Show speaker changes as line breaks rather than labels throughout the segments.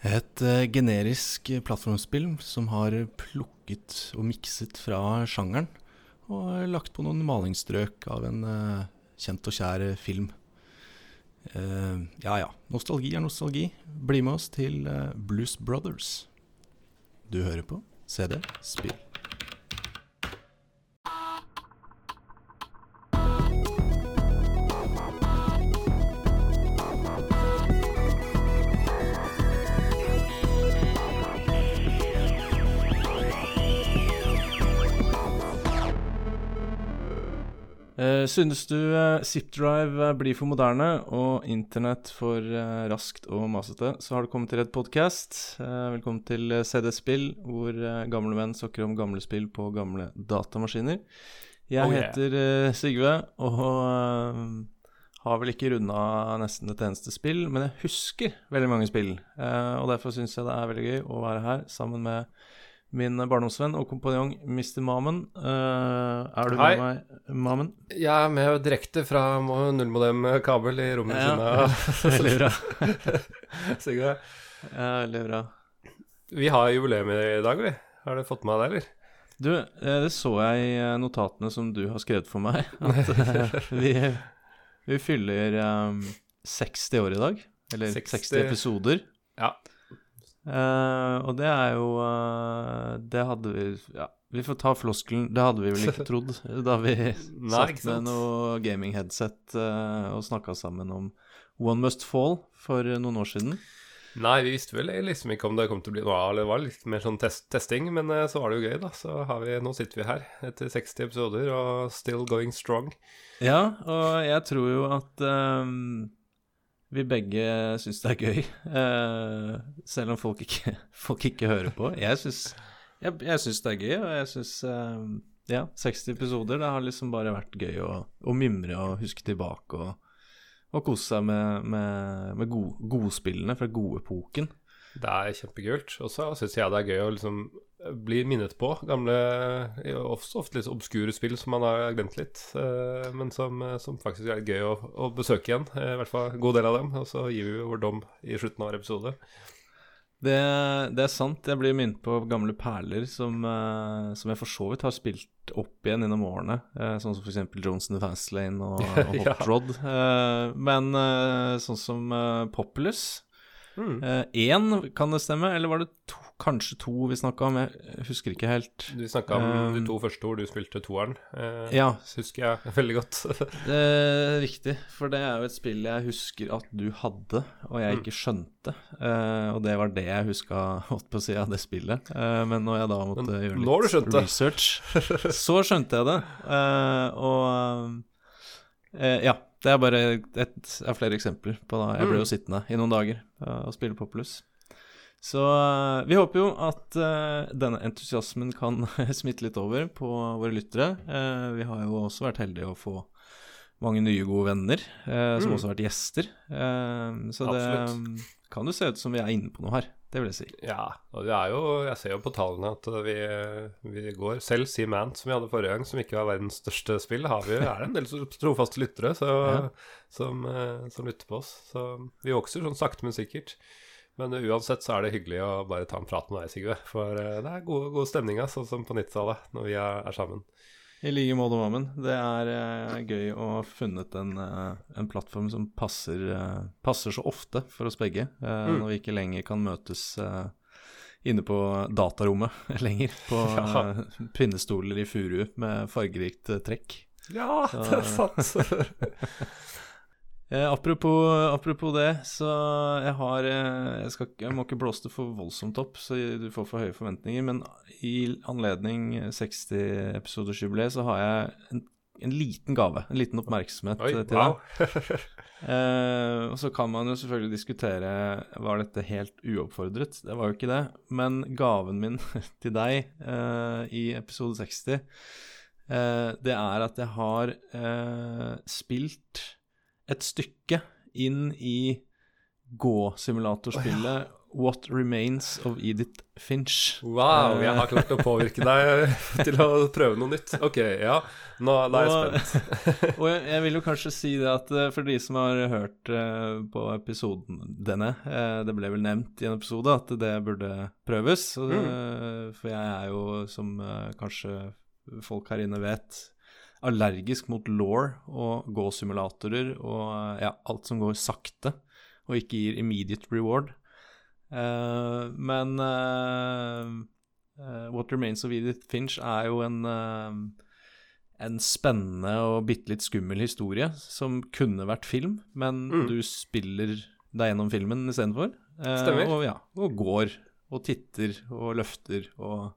Et uh, generisk plattformspill som har plukket og mikset fra sjangeren, og lagt på noen malingsstrøk av en uh, kjent og kjær film. Uh, ja ja, nostalgi er nostalgi. Bli med oss til Blues Brothers. Du hører på CD Spill. Synes du uh, ZipDrive uh, blir for moderne og internett for uh, raskt og masete, så har du kommet til et podkast. velkommen til CD Spill, hvor gamle menn sokker om gamle spill på gamle datamaskiner. Jeg oh, yeah. heter Sigve og har vel ikke runda nesten et eneste spill, men jeg husker veldig mange spill. og derfor syns jeg det er veldig gøy å være her sammen med min barndomsvenn og kompanjong Mr. Mamen. Uh, er du Hei. med meg, Mamen?
Jeg er med direkte fra nullmodem-kabel i rommet ja.
ja. Veldig bra.
Sigurd?
Ja, veldig bra.
Vi har jubileum i dag, vi. Har du fått med deg det, eller?
Du, eh, det så jeg i eh, notatene som du har skrevet for meg, at vi, vi fyller um, 60 år i dag. Eller 60, 60 episoder.
Ja.
Uh, og det er jo uh, Det hadde vi Ja, vi får ta floskelen. Det hadde vi vel ikke trodd da vi satt med noe gaming-headset uh, og snakka sammen om One Must Fall for noen år siden.
Nei, vi visste vel liksom ikke om det kom til å bli noe av, det var litt mer sånn test testing, men så var det jo gøy, da. Så vi, nå sitter vi her etter 60 episoder og still going strong.
Ja, og jeg tror jo at um, vi begge syns det er gøy, uh, selv om folk ikke, folk ikke, hører på. Jeg syns, jeg, jeg syns det er gøy, og jeg syns uh, Ja, 60 episoder, det har liksom bare vært gøy å, å mimre og huske tilbake og, og kose seg med, med, med god, godspillene fra godepoken.
Det er kjempekult. Og så syns jeg det er gøy å liksom bli minnet på. Gamle, ofte, ofte litt obskure spill som man har glemt litt, uh, men som, som, faktisk er gøy å, å besøke igjen. Uh, I hvert fall en god del av dem. Og så gir vi vår dom i slutten av hver episode.
Det, det, er sant. Jeg blir minnet på gamle perler som, som, jeg for så vidt har spilt opp igjen gjennom årene. sånn som f.eks. Johnson Fastlane og, og Hot ja. Rod. men sånn som Populous Én, mm. kan det stemme? Eller var det to? kanskje to vi snakka om, jeg husker ikke helt.
Du snakka om um, de to første ord, du spilte toeren. Eh,
ja.
husker jeg veldig godt.
det er riktig, for det er jo et spill jeg husker at du hadde, og jeg mm. ikke skjønte. Eh, og det var det jeg huska holdt på å si av det spillet. Eh, men når jeg da måtte men, gjøre litt research, så skjønte jeg det. Eh, og eh, ja. Det er bare et av flere eksempler på da jeg ble jo mm. sittende i noen dager eh, og spille på pluss. Så uh, vi håper jo at uh, denne entusiasmen kan smitte litt over på våre lyttere. Uh, vi har jo også vært heldige å få mange nye, gode venner, som mm. også har vært gjester. så Absolutt. det kan jo se ut som vi er inne på noe her. Det vil jeg si.
Ja, og det er jo Jeg ser jo på tallene at vi, vi går Selv Seamant, som vi hadde forrige gang, som ikke var verdens største spill, har vi, er en del trofaste lyttere så, ja. som, som lytter på oss. Så vi vokser sånn sakte, men sikkert. Men uansett så er det hyggelig å bare ta en prat med deg, Sigve. For eh, det er god, god stemning, sånn som på 90-tallet, når vi er, er, sammen.
I like måte, Mammen. Det er uh, gøy å ha funnet en, uh, en plattform som passer, uh, passer, så ofte for oss begge, mm. når vi ikke lenger kan møtes inne på datarommet lenger. På ja. pinnestoler i furu med fargerikt trekk.
Ja, det er sant.
Eh, apropos, apropos, det, så jeg har eh, jeg, skal, jeg, må ikke blåse det for voldsomt opp, så du får for høye forventninger. Men i anledning 60-episoders-jubileet så har jeg en, en, liten gave. En liten oppmerksomhet Oi, til wow. deg. eh, og så kan man jo selvfølgelig diskutere Var dette helt uoppfordret. Det var jo ikke det. Men gaven min til deg eh, i episode 60, eh, det er at jeg har eh, spilt et stykke inn i gå-simulatorspillet oh, ja. What Remains of Edith Finch.
Wow, jeg har klart å påvirke deg til å prøve noe nytt. Ok, ja. Nå, nå er jeg spent.
og jeg, jeg, vil jo kanskje si det at eh, for de som har hørt på episoden denne, det ble vel nevnt i en episode at det burde prøves. Mm. For jeg er jo, som kanskje folk her inne vet, allergisk mot law og gå-simulatorer og ja, alt som går sakte og ikke gir immediate reward. Uh, men uh, uh, What Remains of Edith Finch er jo en, en spennende og bitte litt skummel historie som kunne vært film, men mm. du spiller deg gjennom filmen istedenfor.
Stemmer.
Og, ja, og går og titter og løfter og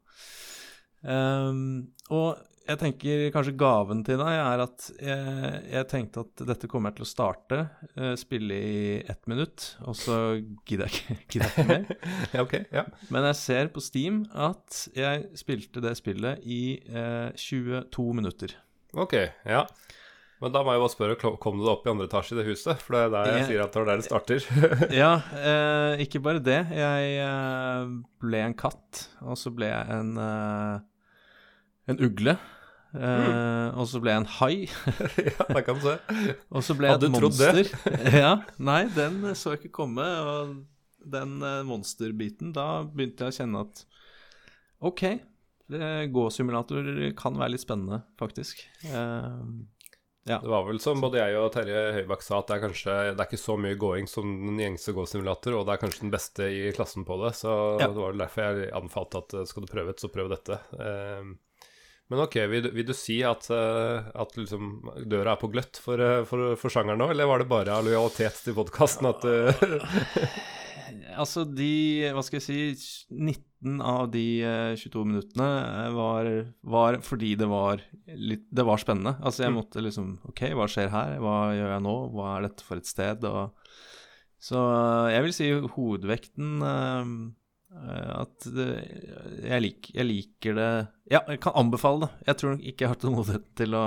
Um, og jeg tenker kanskje gaven til deg er at jeg, jeg tenkte at dette kommer til å starte, uh, spille i ett minutt, og så gidder jeg ikke, gidder jeg ikke mer.
okay, ja.
Men jeg ser på Steam at jeg spilte det spillet i uh, eh, 22 minutter.
Ok, ja. Men da må jeg bare spørre, kom du opp i andre etasje i det huset? For det er der jeg, jeg sier at det er der det starter.
ja, eh, ikke bare det. Jeg eh, ble en katt, og så ble jeg en eh, en ugle. Uh, og så ble jeg en hai.
ja, det kan du se.
og så ble jeg et monster. ja, Nei, den så jeg ikke komme. Og den uh, monsterbiten, da begynte jeg å kjenne at OK, gåsimulator kan være litt spennende, faktisk. Uh,
ja. Det var vel som både jeg og Terje Høybakk sa, at det er kanskje Det er ikke så mye going som den gjengse gåsimulator, og det er kanskje den beste i klassen på det. Så ja. det var derfor jeg anbefalte at skal du prøve et, så prøv dette. Uh, men ok, vil, vil du si at, uh, at liksom døra er på gløtt for, uh, for, for sjangeren nå, eller var det bare av lojalitet til podkasten at du
Altså, de Hva skal jeg si 19 av de 22 minuttene var, var, fordi det var litt Det var spennende. Altså, jeg mm. måtte liksom OK, hva skjer her? Hva gjør jeg nå? Hva er dette for et sted? Og, så jeg vil si hovedvekten Eh, det, jeg, lik, jeg, liker det Ja, jeg kan anbefale det. Jeg tror nok ikke jeg har tålmodighet til å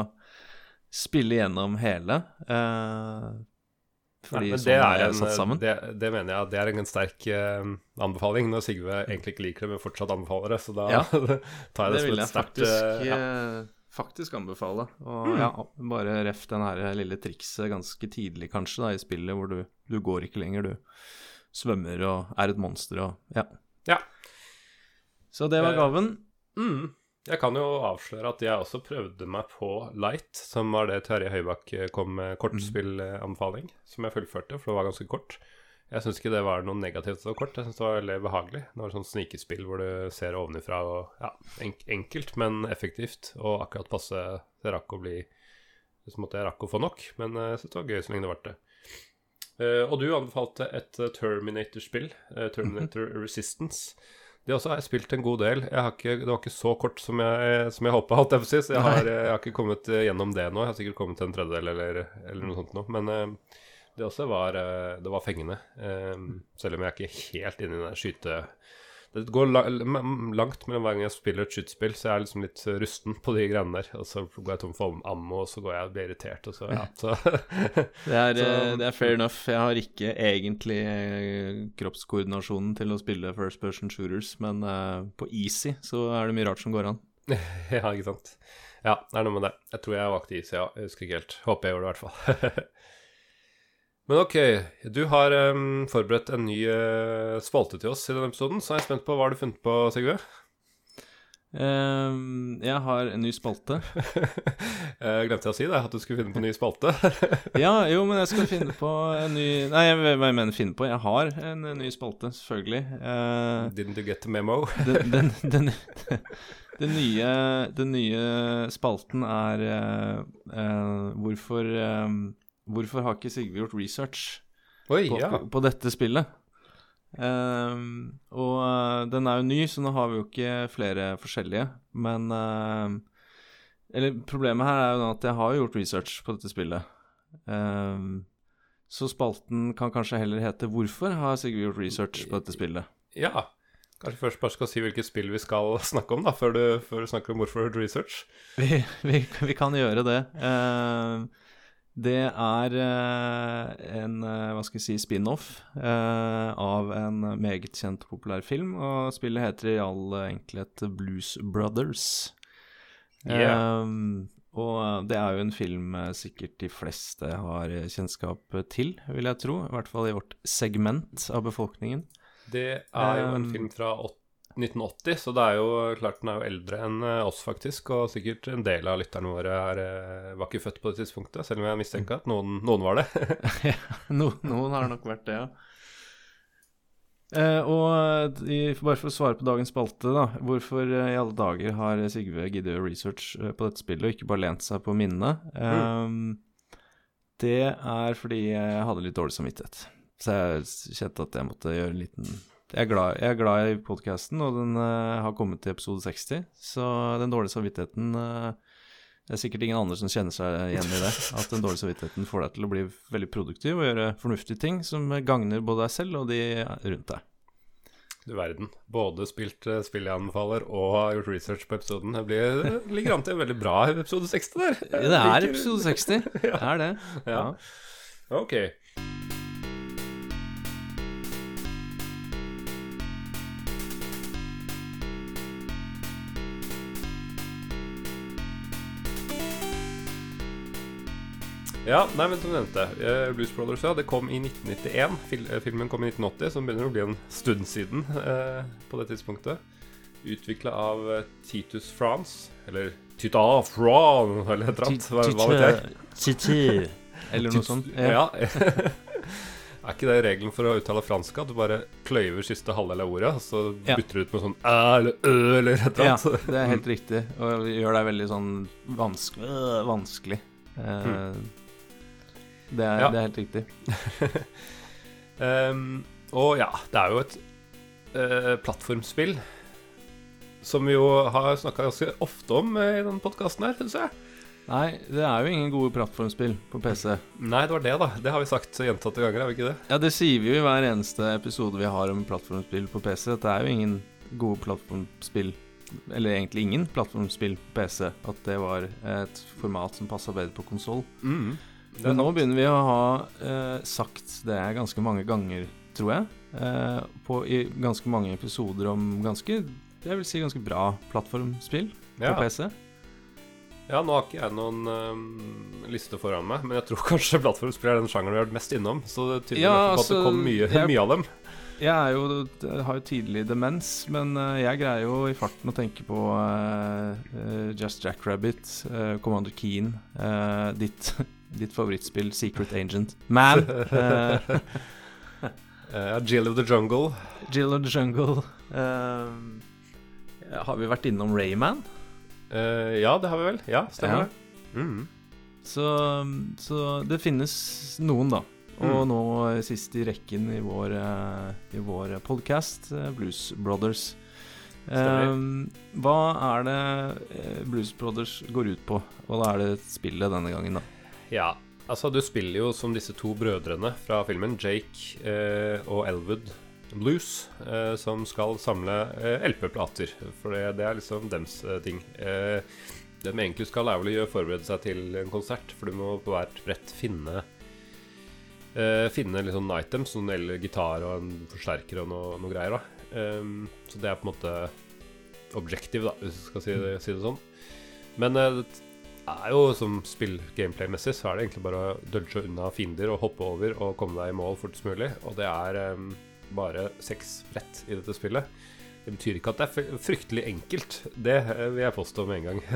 spille gjennom hele. Uh,
fordi Nei, sånn det er, en, satt sammen. Det, det, mener jeg det er en sterk uh, anbefaling, når Sigve egentlig ikke liker det, men fortsatt anbefaler det. Så da ja, tar jeg det, det som et sterkt
Det vil jeg faktisk, uh, faktisk anbefale. Og mm. ja, bare ref den her lille trikset ganske tidlig, kanskje, da, i spillet, hvor du, du går ikke lenger, du svømmer og er et monster og ja.
Ja.
Så det var eh, gaven.
Mm. Jeg kan jo avsløre at jeg også prøvde meg på Light, som var det Terje Høybakk eh, kom med kortspillanbefaling, som jeg fullførte, for det var ganske kort. Jeg syns ikke det var noe negativt så kort, jeg syns det var veldig behagelig. Det var sånn snikespill hvor du ser ovenifra og Ja, enkelt, men effektivt, og akkurat passe det rakk å bli Så måtte jeg rakk å få nok, men eh, jeg syns det var gøy så lenge det varte. Uh, og du anbefalte et uh, Terminator-spill, uh, Terminator Resistance. Det også har jeg spilt en god del. Ikke, det var ikke så kort som jeg, som jeg håpa, jeg jeg har, jeg har, ikke kommet gjennom det nå. Jeg har sikkert kommet til en tredjedel eller, eller noe sånt nå. Men det også var, det var fengende. selv om jeg er ikke helt inne i den skyte det går langt mellom hver gang jeg spiller et skytespill, så jeg er liksom litt rusten på de greiene der. Og så går jeg tom for ammo, og så går jeg og blir irritert, og så ja. Så.
det, er, så, eh, det, er, fair enough. Jeg har ikke egentlig eh, kroppskoordinasjonen til å spille first person shooters, men uh, på easy så er det mye rart som går an.
ja, ikke sant. Ja, det er noe med det. Jeg tror jeg valgte easy, ja. Jeg husker ikke helt. Håper jeg gjorde det, i hvert fall. Men ok, du har um, forberedt en ny uh, spalte til oss i denne episoden, så er jeg spent på hva har du funnet på, Sigve?
Um, jeg har en ny spalte.
jeg glemte jeg å si det, at du skulle finne på en ny spalte?
ja, jo, men jeg skal finne på en ny Nei, jeg, hva jeg mener finne på? Jeg har en, en ny spalte, selvfølgelig. Uh,
Didn't you get the memo?
den, den, den, den, nye, den nye spalten er uh, hvorfor um, Hvorfor har ikke Sigve gjort research
Oi,
på,
ja.
på, på, dette spillet? Um, og uh, den er jo ny, så nå har vi jo ikke flere forskjellige. Men uh, Eller problemet her er jo at jeg har gjort research på dette spillet. Um, så spalten kan kanskje heller hete 'Hvorfor har Sigve gjort research på dette spillet'?
Ja. Kanskje først bare skal si hvilket spill vi skal snakke om, da, før du, før du snakker om hvorfor du har gjort research?
Vi, vi, vi, kan gjøre det. Uh, Det er en hva skal jeg si, spin-off av en meget kjent og populær film. Og spillet heter i all enkelhet Blues Brothers. Yeah. Um, og det er jo en film sikkert de fleste har kjennskap til, vil jeg tro. I hvert fall i vårt segment av befolkningen.
Det er jo en um, film fra 80 1980, så det er jo klart den er jo eldre enn eh, oss, faktisk. Og sikkert en del av lytterne våre er, eh, var ikke født på det tidspunktet, selv om jeg mistenker at noen, noen var det.
ja, no, noen har nok vært det, ja. Eh, og i, bare for å svare på dagens spalte, da. Hvorfor eh, i alle dager har Sigve giddet research på dette spillet, og ikke bare lent seg på minnene? Mm. det er fordi jeg hadde litt dårlig samvittighet. Så jeg kjente at jeg måtte gjøre en liten jeg er glad, jeg er glad i podkasten, og den uh, har kommet til episode 60. Så den dårlige samvittigheten uh, Det er sikkert ingen andre som kjenner seg igjen i det. At den dårlige samvittigheten får deg til å bli veldig produktiv og gjøre fornuftige ting som gagner både deg selv og de rundt deg.
Du verden. Både spilt uh, spill jeg anbefaler og har gjort research på episoden. Det, blir, det ligger an til en veldig bra episode 60 der.
det er episode 60. Det er det. Ja. ja.
Ok. Ja, nei, men som du nevnte, uh, Blues Brothers ja, det kom i 1991. Fil uh, filmen kom i 1980, som begynner å bli en stund siden uh, på det tidspunktet. Utvikla av Titus France, eller Tita Fran, eller et eller annet. Titi hva vet
jeg? Eller noe sånt. Ja.
Er ikke det regelen for å uttale fransk at du bare kløyver siste halvdel av ordet, og så bytter du ut med sånn æ eller ø eller et eller
annet? Ja, det er helt riktig, og gjør deg veldig sånn vanskelig. vanskelig. Mm. Det er, ja. det er helt riktig.
um, og ja, det er jo et uh, plattformspill som vi jo har snakka ganske ofte om uh, i denne podkasten her, syns jeg.
Nei, det er jo ingen gode plattformspill på PC.
Nei, det var det, da. Det har vi sagt gjentatte ganger, er vi ikke det?
Ja, det sier vi jo i hver eneste episode vi har om plattformspill på PC. At det er jo ingen gode plattformspill eller egentlig ingen plattformspill på PC. At det var et format som passa bedre på konsoll. Mm. Men nå begynner vi å ha eh, sagt det ganske mange ganger, tror jeg. Eh, på, I ganske mange episoder om ganske jeg vil si ganske bra plattformspill ja. på PC.
Ja, nå har ikke jeg noen um, liste foran meg, men jeg tror kanskje plattformspill er den sjangeren vi har vært mest innom. Så det tyder ja, på altså, at det kom mye, jeg, mye av dem.
Jeg, jo, jeg har jo tidlig demens, men uh, jeg greier jo i farten å tenke på uh, Just Just Jackrabbit, uh, Commander Keen, ditt ditt favorittspill, Secret Agent. Man! uh,
uh, Jill of the Jungle.
Jill of the Jungle. Uh, har vi vært innom Rayman?
Uh, ja, det har vi vel. Ja, stemmer det. Mm.
Så, så, det finnes noen, da. Og mm. nå sist i rekken i vår, uh, vår podkast, Blues Brothers. hva er det Blues Brothers går ut på? Da er det spillet denne gangen, da?
Ja, altså du spiller jo som disse to brødrene fra filmen, Jake eh, og Elwood Blues, eh, som skal samle eh, LP-plater. For det, det, er liksom dems eh, ting. Eh, det de egentlig skal, er vel å forberede seg til en konsert, for du må på hvert brett finne eh, Finne litt sånn items, sånn gitar og en forsterker og noe, noe greier. da Så det er på en måte objective, da, hvis du skal si det, si det sånn. Men er jo som spill gameplay-messig, så er det egentlig bare å dodge unna fiender og hoppe over og komme deg i mål fortest mulig. Og det er um, bare seks brett i dette spillet. Det betyr ikke at det er fryktelig enkelt. Det eh, vil jeg påstå med en gang.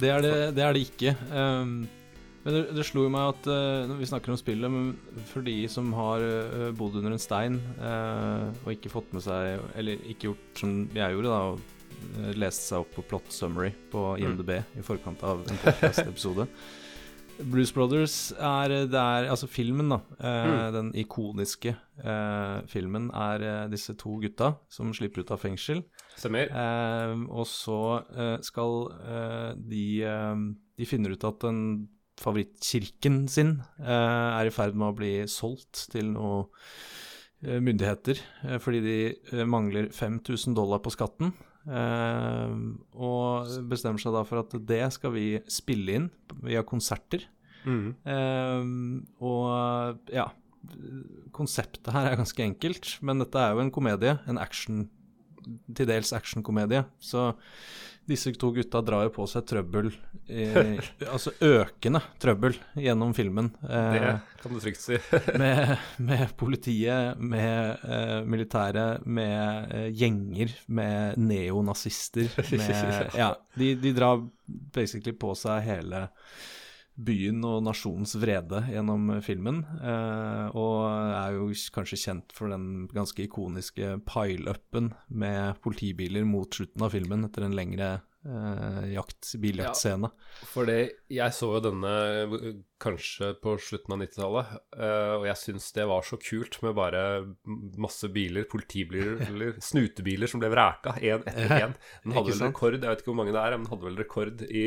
det, er det, det, er det, ikke. Um, men det, det slo meg at uh, når vi snakker om spillet, men for de som har uh, bodd under en stein uh, og ikke fått med seg Eller ikke gjort som jeg gjorde, da Eh, lest seg opp på plot summary på IMDb mm. i forkant av en podcast-episode. Bruce Brothers er, der er Altså filmen, da. Eh, mm. Den ikoniske eh, filmen er eh, disse to gutta som slipper ut av fengsel.
Stemmer.
Eh, og så eh, skal de De finner ut at den favorittkirken sin er i ferd med å bli solgt til noe myndigheter fordi de mangler 5000 dollar på skatten. Eh, og bestemmer seg da for at det skal vi spille inn via konserter. Mm. Eh, og ja Konseptet her er ganske enkelt, men dette er jo en komedie. En action, til dels actionkomedie. Så disse to gutta drar jo på seg trøbbel, eh, altså økende trøbbel, gjennom filmen.
Eh, det kan du trygt si.
med, med, politiet, med eh, militæret, med eh, gjenger, med neonazister. Med, ja, de, de, drar basically på seg hele byen og nasjonens vrede gjennom filmen. Eh, og er jo kanskje kjent for den ganske ikoniske pile-upen med politibiler mot slutten av filmen etter en lengre uh, jakt, biljaktscene.
Ja, fordi jeg så jo denne kanskje på slutten av 90-tallet, eh, og jeg syns det var så kult med bare masse biler, politibiler eller snutebiler som ble vraka én etter én. Den hadde vel rekord, jeg vet ikke hvor mange det er, men den hadde vel rekord i,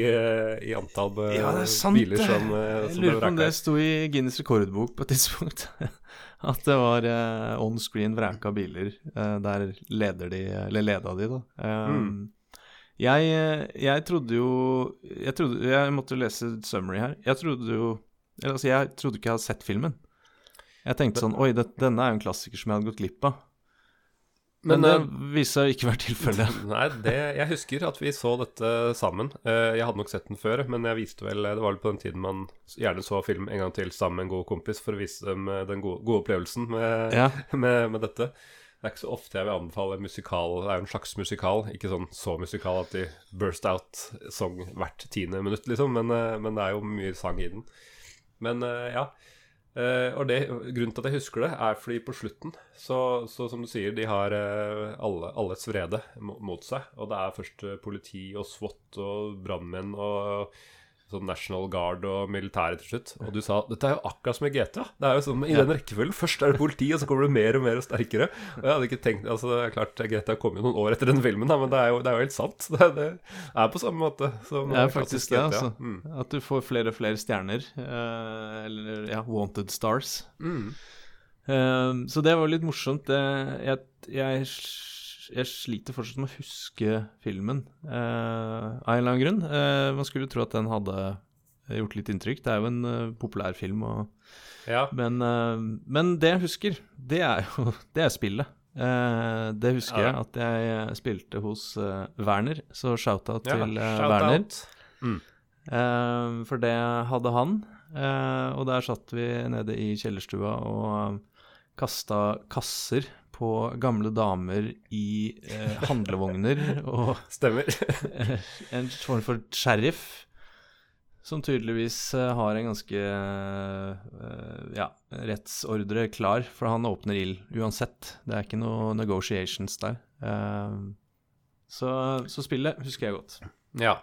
i antall
ja, sant, biler som, som ble vraka. Jeg lurer på om det sto i Guinness rekordbok på et tidspunkt. At det var eh, on screen vraka biler. Eh, der leder de, eller leda de, da. Um, mm. Jeg, jeg, trodde jo jeg, trodde, jeg måtte lese summary her. Jeg trodde jo Altså, jeg trodde ikke jeg hadde sett filmen. Jeg tenkte sånn Oi, det, denne er jo en klassiker som jeg hadde gått glipp av. Men, men det uh, viser seg ikke å være tilfellet.
Nei, det, jeg husker at vi så dette sammen. Jeg hadde nok sett den før, men jeg viste vel Det var vel på den tiden man gjerne så film en gang til sammen med en god kompis for å vise dem eh, den gode, gode opplevelsen med, ja. med, med dette. Det er ikke så ofte jeg vil anbefale musikal. Det er jo en slags musikal, ikke sånn så musikal at de burst out song hvert tiende minutt, liksom, men, eh, men det er jo mye sang i den. Men eh, ja. Uh, og det, Grunnen til at jeg husker det, er fordi på slutten, så, så som du sier, de har alle, alles vrede mot seg. Og det er først politi og SWAT og brannmenn og sånn National Guard og militæret til slutt. Og du sa dette er jo akkurat som i GTA. Det er jo sånn i den rekkefølgen. Først er det politi, og så kommer det mer og mer og sterkere. Og jeg hadde ikke tenkt Altså, det er klart, GTA kom jo noen år etter den filmen, men det er, jo, det er jo, helt sant. Det, det, er på samme måte
som er faktisk det, altså. Mm. At du får flere og flere stjerner. Uh, eller ja, wanted stars. Mm. Uh, så det var litt morsomt. jeg, jeg jeg sliter fortsatt med å huske filmen eh, av en eller annen grunn. Eh, man skulle tro at den hadde gjort litt inntrykk. Det er jo en uh, populær film, og, ja. men, men, det jeg husker, det er jo det er spillet. det husker ja. jeg at jeg spilte hos Werner, så shout-out ja, til shout Werner. Mm. for det hadde han, og der satt vi nede i kjellerstua og kasta kasser på gamle damer i eh, handlevogner og
Stemmer.
en form for sheriff som tydeligvis eh, har en ganske eh, ja, rettsordre klar, for han åpner ild uansett. Det er ikke noe negotiations der. Eh, så, så, spillet husker jeg godt.
Ja.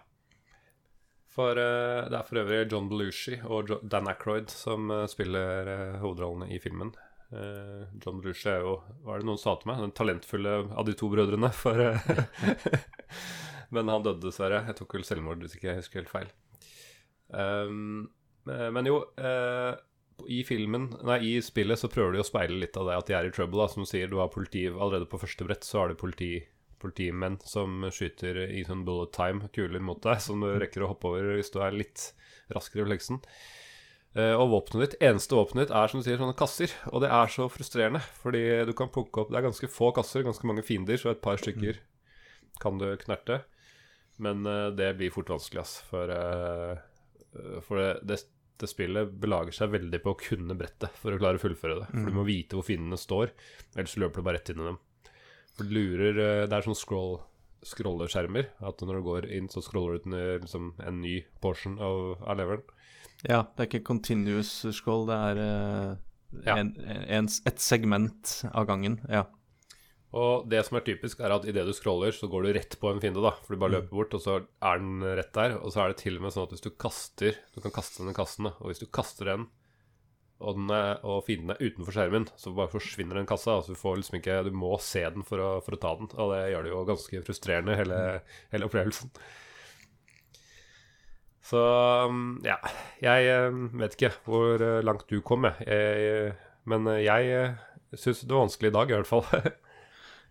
For det er for øvrig John Belushi og Dan Ackroyd som spiller hovedrollene i filmen. Uh, John Belushi er jo Hva er det noen sa til meg? Den talentfulle av de to brødrene. For, uh, men han døde dessverre. Jeg tok vel selvmord, hvis ikke jeg husker helt feil. Um, men jo uh, i filmen, nei, i spillet så prøver de å speile litt av det at de er i trouble. Da. Som sier, du har politi allerede på første brett, så har du politi, politimenn som skyter i sånn bullet time, kuler mot deg, som du rekker å hoppe over hvis du er litt raskere i refleksen. Uh, og våpenet ditt, eneste våpenet ditt er som du sier, sånne kasser. Og det er så frustrerende, fordi du kan plukke opp Det er ganske få kasser, ganske mange fiender, så et par stykker kan du knerte. Men uh, det blir fort vanskelig, ass. For, uh, for det, det, det, spillet belager seg veldig på å kunne brettet for å klare å fullføre det. For du må vite hvor fiendene står, ellers løper du bare rett inn i dem. For du lurer Det er sånn scroll scrolleskjermer. At når du går inn, så scroller du til liksom, en ny portion av, av leveren.
Ja, det er ikke continuous scroll, det er uh, ja. en, en, et segment av gangen. Ja.
Og det som er typisk, er at idet du scroller, så går du rett på en fiende. da For du bare mm. løper bort, og så er den rett der. Og så er det til og med sånn at hvis du kaster Du kan kaste den kassen, da. Og hvis du kaster den, og, den er, og fienden er utenfor skjermen, så bare forsvinner den kassa. Altså du får liksom ikke Du må se den for å, for å ta den. Og det gjør det jo ganske frustrerende, hele, hele opplevelsen. Så um, ja, jeg um, vet ikke hvor uh, langt du kom, jeg. jeg men uh, jeg uh, syns det var vanskelig i dag, i hvert fall.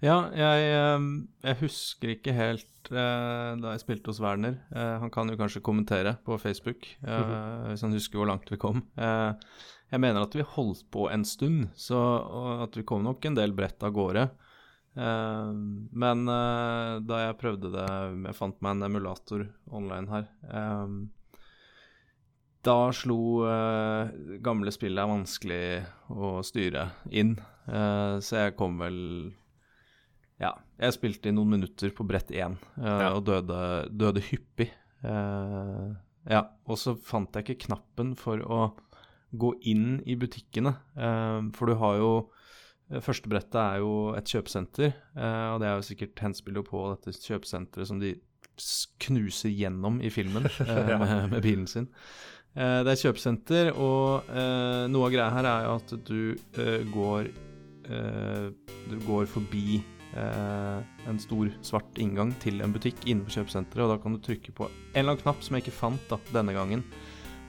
Ja, jeg, ehm, jeg, husker ikke helt uh, da jeg spilte hos Werner. Uh, han kan jo kanskje kommentere på Facebook uh, mm -hmm. hvis han husker hvor langt vi kom. jeg mener at vi holdt på en stund, så at vi kom nok en del brett av gårde. Men da jeg prøvde det Jeg fant meg en emulator online her. da slo gamle spillet vanskelig å styre inn, så jeg kom vel ja. Jeg spilte i noen minutter på brett én ja. og døde, døde hyppig. Ja. Og så fant jeg ikke knappen for å gå inn i butikkene. For du har jo Første brettet er jo et kjøpesenter, og det er jo sikkert henspillet på dette kjøpesenteret som de knuser gjennom i filmen ja. med, med, bilen sin. det er et kjøpesenter, og noe av greia her er jo at du går Du går forbi eh, en stor, svart inngang til en butikk inne på kjøpesenteret. Og da kan du trykke på en eller annen knapp som jeg ikke fant da, denne gangen.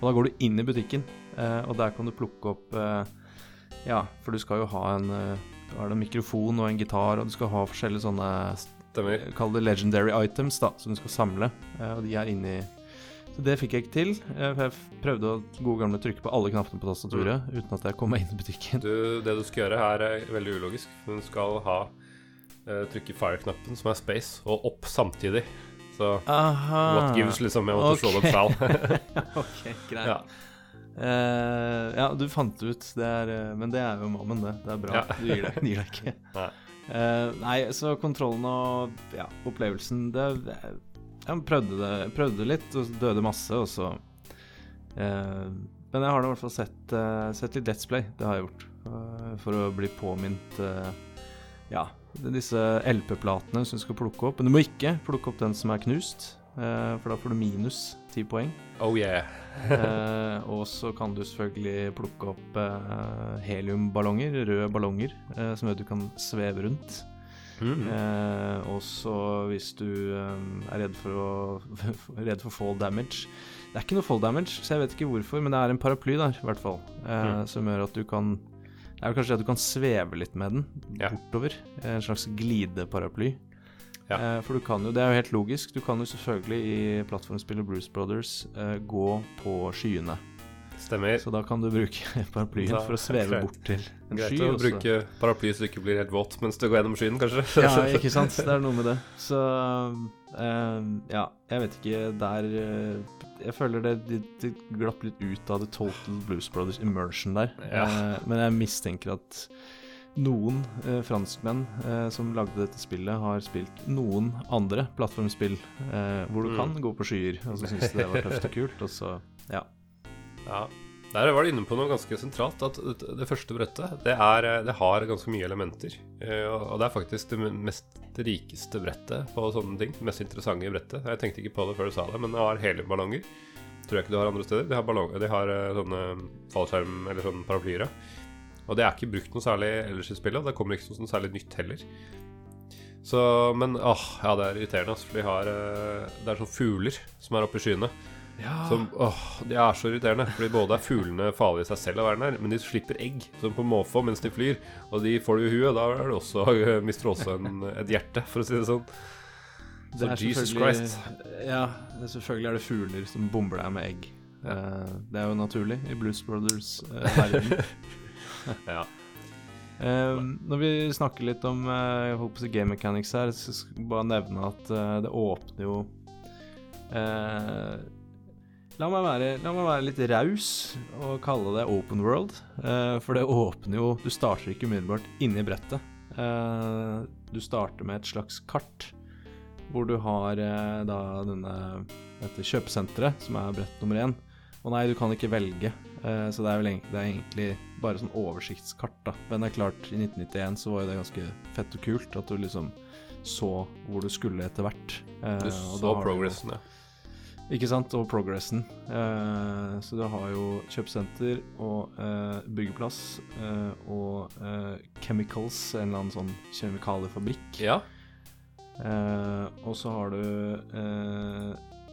Og da går du inn i butikken, eh, og der kan du plukke opp eh, Ja, for du skal jo ha en eh, Du har en mikrofon og en gitar, og du skal ha forskjellige sånne Stemmer. Kall det legendary items, da, som du skal samle. Eh, og de er inni så det fikk jeg ikke til. Eh, for jeg prøvde å gode gamle trykke på alle knappene på tastaturet mm. uten at jeg kom meg inn i butikken.
Du, det du skal gjøre her, er veldig ulogisk. Du skal ha uh, trykke fire-knappen, som er space, og opp samtidig. Så Aha. what gives, liksom. Jeg måtte okay. slå det opp selv.
ok, greit. Ja. Uh, ja, du fant det ut, det er, uh, men det er jo mammen, det. Det er bra. Ja. Du gir deg, gir deg ikke. Nei. Uh, nei. så kontrollen og ja, opplevelsen det, Jeg prøvde det, prøvde litt, og døde masse, og så Men jeg har da i hvert fall sett, sett litt Let's Play, det har jeg gjort, for å bli påminnet ja, disse LP-platene som du skal plukke opp. Men du må ikke plukke opp den som er knust, eh, for da får du minus ti poeng.
Oh yeah.
eh, og så kan du selvfølgelig plukke opp eh, heliumballonger, røde ballonger, eh, som gjør at du kan sveve rundt. Mm. Eh, og så hvis du eh, er redd for, å, redd for fall damage Det er ikke noe fall damage, så jeg vet ikke hvorfor, men det er en paraply der, i hvert fall, mm. som gjør at du kan det er kanskje at du kan sveve litt med den ja. bortover. En slags glideparaply. Ja. Eh, for du kan jo, det er jo helt logisk, du kan jo selvfølgelig i plattformspillet Bruce Brothers eh, gå på skyene.
Stemmer.
Så da kan du bruke paraplyen for å sveve bort til en
Greit
sky.
Greit å bruke paraply så du ikke blir helt våt mens du går gjennom skyen, kanskje.
ja, ikke sant. Det er noe med det. Så uh, ja, jeg vet ikke Der uh, Jeg føler det, det, det, glapp litt ut av The Total Blues Brothers immersion der. Ja. Uh, men jeg mistenker at noen eh, franskmenn eh, som lagde dette spillet, har spilt noen andre plattformspill eh, hvor du mm. kan gå på skyer, og så syns de det var tøft og kult, og så ja.
Ja. Der var du inne på noe ganske sentralt. At det første brettet det, er, det har ganske mye elementer. Eh, og det er faktisk det mest rikeste brettet på sånne ting. Det mest interessante brettet. Jeg tenkte ikke på det før du sa det, men det har heliumballonger. Tror jeg ikke du har andre steder. De har, ballonger, de har eh, sånne fallskjerm- eller sånne paraplyer. Og det er ikke brukt noe særlig ellers i spillet. Og det kommer ikke noe særlig nytt heller. Så, men åh, ja, det er irriterende. Altså, for de har, eh, det er sånne fugler som er oppe i skyene. Ja. Som, åh, De er så irriterende. Fordi både er fuglene farlige i seg selv, å være der, men de slipper egg som på måfå mens de flyr. Og de får du i huet, da er det også, mister du også en, et hjerte, for å si det sånn.
Så det Jesus Christ. Ja, selvfølgelig er det fugler som bomber deg med egg. Ja. Uh, det er jo naturlig i Blues Brothers-verden. Uh, ja. Uh, når vi snakker litt om si game mechanics her, så skal jeg bare nevne at det åpner jo La meg, være, la meg være litt raus og kalle det open world. Uh, for det åpner jo Du starter ikke umiddelbart inni brettet. Uh, du starter med et slags kart hvor du har da denne, dette kjøpesenteret, som er brett nummer én. Og nei, du kan ikke velge, så det er, vel, det er egentlig bare sånn oversiktskart, da. Men det er klart, i 1991 så var jo det ganske fett og kult at du liksom så hvor du skulle etter hvert.
du så progressen, ja.
Ikke sant, og progressen. Eh, så du har jo kjøpesenter og eh, byggeplass eh, og eh, chemicals, en eller annen sånn kjemikaliefabrikk.
Ja.
Eh, og så har du eh,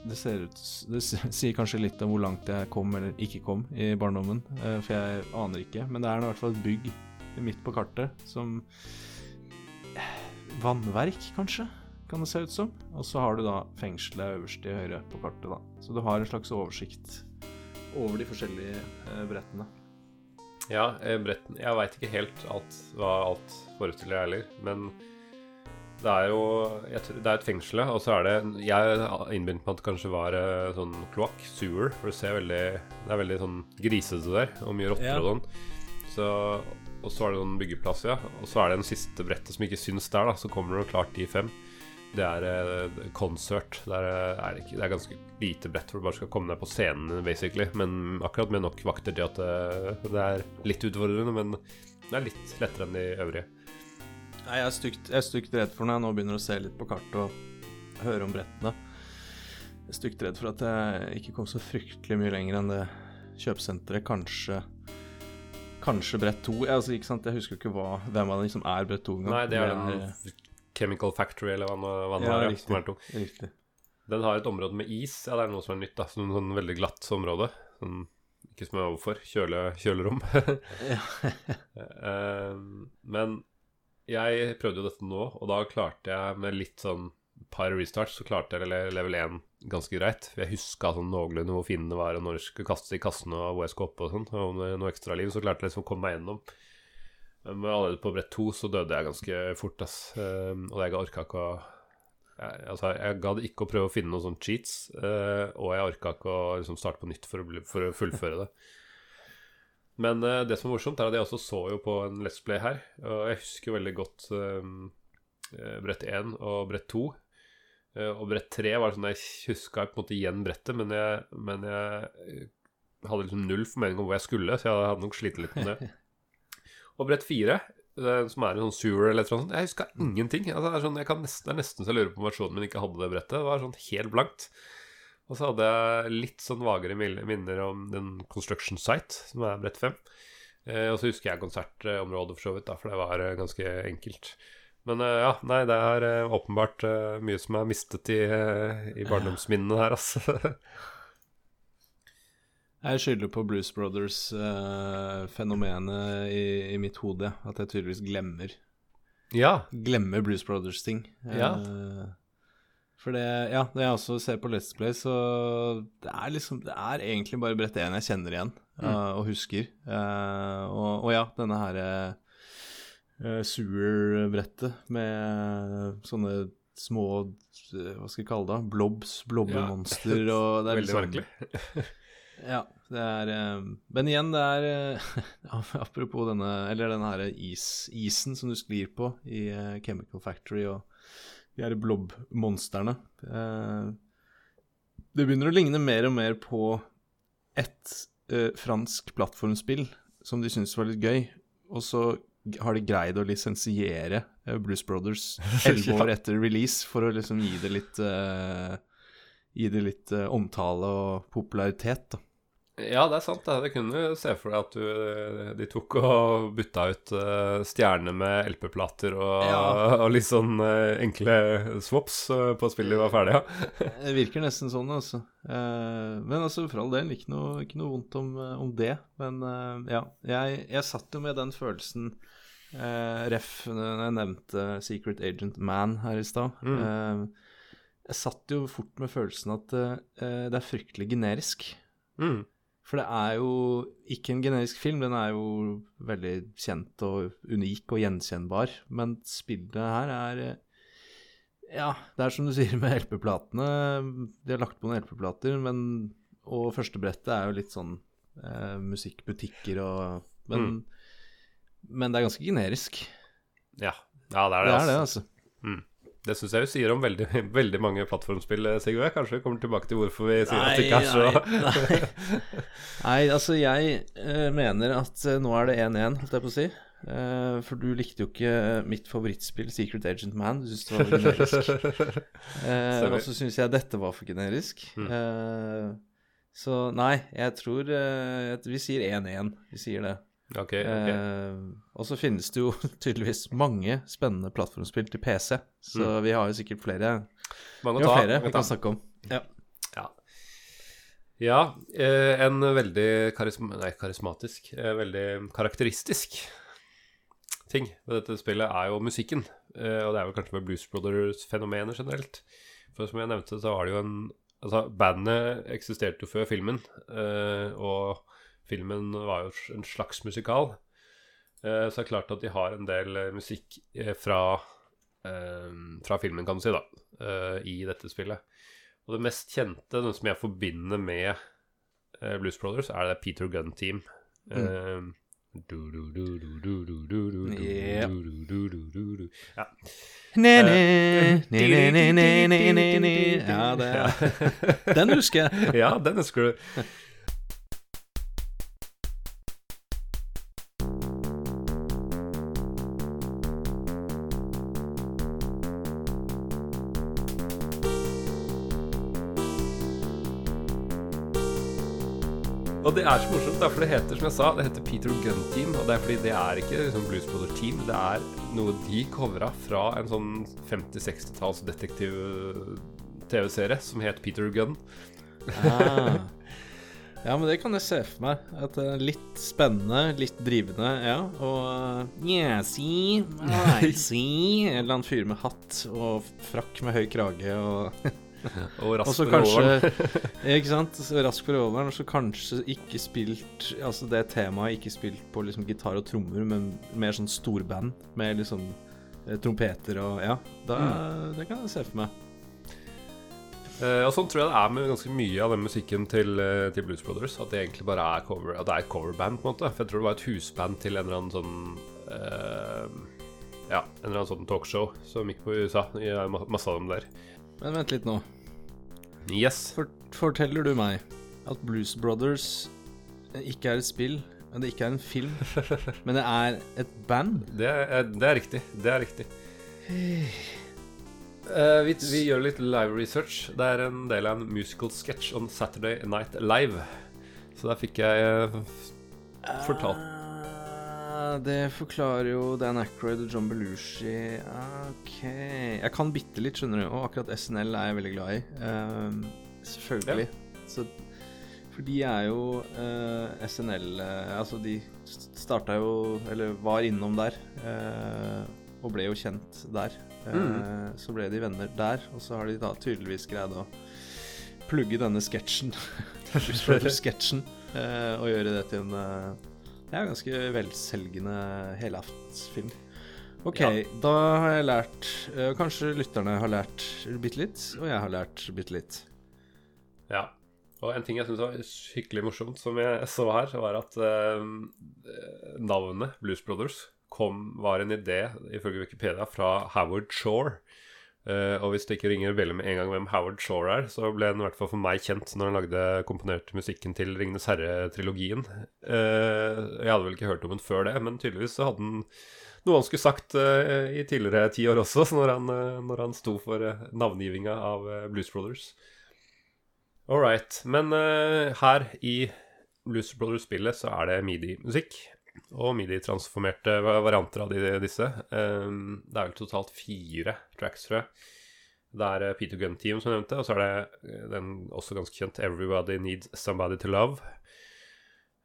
Det ser ut Det sier kanskje litt om hvor langt jeg kom eller ikke kom i barndommen, for jeg aner ikke. Men det er i hvert fall et bygg midt på kartet som vannverk, kanskje, kan det se ut som. Og så har du da fengselet øverst i høyre på kartet, da. Så du har en slags oversikt over de forskjellige eh, brettene.
Ja, eh, bretten Jeg veit ikke helt alt, hva alt forestiller, jeg heller. Men det er jo tror, Det er et fengsel, og så er det Jeg innbilte meg at det kanskje var eh, sånn kloakk, sewer, for det ser veldig Det er veldig sånn grisete der, og mye rotter ja. og sånn. Så, og så er det noen byggeplasser, ja. Og så er det en siste brettet som ikke syns der, da. Så kommer det klart de fem. Det er uh, concert. Der er det, ikke, det er ganske lite brett hvor du bare skal komme deg på scenen, basically. Men akkurat med nok vakter til at det, eh, det er litt utfordrende, men det er litt lettere enn de øvrige.
Nei, jeg er stygt, jeg er stygt redd for når jeg nå begynner å se litt på kartet og høre om brettene. Jeg er stygt redd for at jeg ikke kom så fryktelig mye lenger enn det kjøpesenteret. Kanskje Kanskje brett to. Jeg, altså, ikke sant? jeg husker ikke hva, hvem av dem som er brett to engang.
Nei, det er den Chemical Factory, eller hva, hva det ja, var. Riktig, ja, riktig. Den har et område med is. Ja, det er noe som er nytt. da Sånn, sånn veldig glatt område. Sånn, ikke som er overfor. Kjøle, kjølerom. uh, men jeg prøvde jo dette nå, og da klarte jeg med litt sånn par restarts så klarte jeg level 1 ganske greit. For jeg huska sånn noenlunde hvor fiendene var, og når jeg skulle kaste i kassene og hvor jeg skulle opp og sånn. Og med noe ekstra liv, så klarte jeg liksom å komme meg gjennom. Men allerede på brett 2 så døde jeg ganske fort, ass. Um, og jeg orka ikke å jeg, altså, jeg gadd ikke å prøve å finne noen sånne cheats, uh, og jeg orka ikke å liksom, starte på nytt for å, bli, for å fullføre det. Men uh, det som er morsomt, er at jeg også så jo på en Let's Play her, og jeg husker veldig godt um, brett 1 og brett 2. Uh, og brett 3 var sånn jeg huska på en måte igjen brettet, men jeg, men jeg hadde liksom null formening om hvor jeg skulle, så jeg hadde nok slitt litt med det. Og brett fire, som er en sånn sewer eller noe sånt, jeg huska ingenting. Altså, det, er sånn, nesten, det, er nesten, så jeg lurer på om versjonen min ikke hadde det brettet. Det var sånn helt blankt. Og så hadde jeg litt sånn vagere minner om den Construction Site, som er brett fem. Eh, og så husker jeg konsertområdet for så vidt, da, for det var eh, ganske enkelt. Men eh, ja, nei, det er eh, åpenbart eh, mye som er mistet i, eh, i barndomsminnene her, altså.
Jeg skylder på Blues Brothers-fenomenet i, i, mitt hode. At jeg tydeligvis glemmer
Ja
Glemmer Blues Brothers-ting.
Ja.
Uh, for det, ja, når jeg også ser på Let's Play, så det er liksom Det er egentlig bare brett én jeg kjenner igjen uh, mm. og husker. Og, og, ja, denne herre Sewer-brettet med sånne små Hva skal jeg kalle det? Blobs, blobbemonster
ja. og det er Veldig liksom, merkelig.
Ja, det er eh, Men igjen, det er eh, Apropos denne Eller den her is, isen som du sklir på i eh, Chemical Factory og de her blob-monstrene. Det begynner å ligne mer og mer på et fransk plattformspill som de syntes var litt gøy, og så har de greid å lisensiere Blues Brothers elleve år etter release for å liksom gi det litt Gi det litt omtale og popularitet, da.
Ja, det er sant. Det. Jeg kunne se for deg at du, de tok og bytta ut uh, stjerner med LP-plater og, ja. og, litt sånn uh, enkle swaps på spillet de var ferdige.
Ja. det virker nesten sånn, altså. men altså, for all del, ikke noe, ikke noe vondt om, om, det. Men ja, jeg, jeg, satt jo med den følelsen Ref, når jeg nevnte Secret Agent Man her i stad. Mm. jeg satt jo fort med følelsen at det er fryktelig generisk. Mm. For det er jo ikke en generisk film, den er jo veldig kjent og unik og gjenkjennbar. Men spillet her er Ja, det er som du sier med LP-platene. De har lagt på noen LP-plater, men Og førstebrettet er jo litt sånn eh, musikkbutikker og men, mm. men, det er ganske generisk.
Ja. ja det er det.
Det er det, altså.
Mm. Det syns jeg jo sier om veldig, veldig mange plattformspill, Sigurd, Sigurd. Kanskje vi kommer tilbake til hvorfor vi sier nei, at det ikke er så
nei, nei. altså jeg uh, mener at uh, nå er det 1-1, holdt jeg på å si. Uh, for du likte jo ikke mitt favorittspill, Secret Agent Man. Du syntes det var generisk. og så syns jeg dette var for generisk. Mm. så nei, jeg tror Vi sier 1-1. Vi sier det.
Okay, okay.
Eh, og så finnes det jo tydeligvis mange spennende plattformspill til PC, så mm. vi har jo sikkert flere,
mange vi ta,
flere vi kan snakke om. Ja.
ja. ja eh, en veldig karisma nei, karismatisk, eh, veldig karakteristisk ting ved dette spillet er jo musikken. Uh, og det er jo kanskje med Blues Brothers-fenomenet generelt. For som jeg nevnte, så var det jo en Altså, bandet eksisterte jo før filmen, uh, og filmen var jo en slags musikal. Uh, så det er klart at de har en del musikk fra, fra filmen, kan du si, da, i dette spillet. Og det mest kjente, den som jeg forbinder med Blues Brothers, er det Peter Gunn Team. Mm. Ja,
Den husker jeg.
Ja, den husker du. Det er så morsomt, for det heter som jeg sa, det heter Peter Gunn Team. Og det er fordi det er ikke liksom Blues Brother Team. Det er noe de covra fra en sånn 50-60-talls detektiv-TV-serie som het Peter Gunn.
Ah. Ja, men det kan jeg se for meg. At det er litt spennende, litt drivende, ja. Og yeah, see, En eller annen fyr med hatt og frakk med høy krage og
og rask for kanskje,
Ikke sant. Rask for overen, og så kanskje ikke spilt Altså det temaet ikke spilt på liksom gitar og trommer, men mer sånn storband med liksom eh, trompeter og Ja, da, mm. det kan jeg se for meg.
Uh, og Sånn tror jeg det er med ganske mye av den musikken til, uh, til, Blues Brothers. At det egentlig bare er cover At det er et coverband, på en måte. For jeg tror det var et husband til en eller annen sånn uh, Ja, en eller annen sånn talkshow som gikk på USA. Masse av dem der.
Men vent litt nå.
Yes.
For, forteller du meg at Blues Brothers ikke er et spill, men det ikke er en film, men det er et band?
Det er, det er riktig. Det er riktig. Uh, vi, vi, gjør litt live research. Det er en del av en musical sketch on Saturday Night Live. Så der fikk jeg uh, fortalt
det forklarer jo Dan Ackroyd og John Belushi. OK. Jeg kan bitte litt, skjønner du. Og akkurat SNL er jeg veldig glad i. Uh, selvfølgelig. Ja. Så, for de er jo uh, eh, SNL uh, eh, Altså, de starta jo Eller var innom der. Eh, og ble jo kjent der. Mm. Så ble de venner der, og så har de da tydeligvis greid å plugge denne sketsjen, sketsjen, og gjøre det til en ja, ganske velselgende helaftensfilm. OK, ja. da har jeg lært uh, Kanskje lytterne har lært bitte litt, og jeg har lært bitte litt.
Ja. Og en ting jeg syntes var skikkelig morsomt, som jeg så her, var at uh, navnet Blues Brothers kom, var en idé, ifølge Wikipedia, fra Howard Shore. Uh, og hvis det ikke ringer veldig med en gang hvem Howard Shore er, så ble han i hvert fall for meg kjent når han lagde komponerte musikken til Ringenes herre-trilogien. Uh, jeg hadde vel ikke hørt om den før det, men tydeligvis så hadde han noe han skulle sagt uh, i tidligere ti år også, når han, når han sto for navngivinga av Blues Brothers. All right. Men her i Blues Brothers-spillet så er det midi-musikk og midi-transformerte varianter av de, disse. Um, det er vel totalt fire tracks, tror jeg. Det er eh, Peter Gunn Team, som nevnte, og så er det eh, den også ganske kjent 'Everybody Needs Somebody to Love'.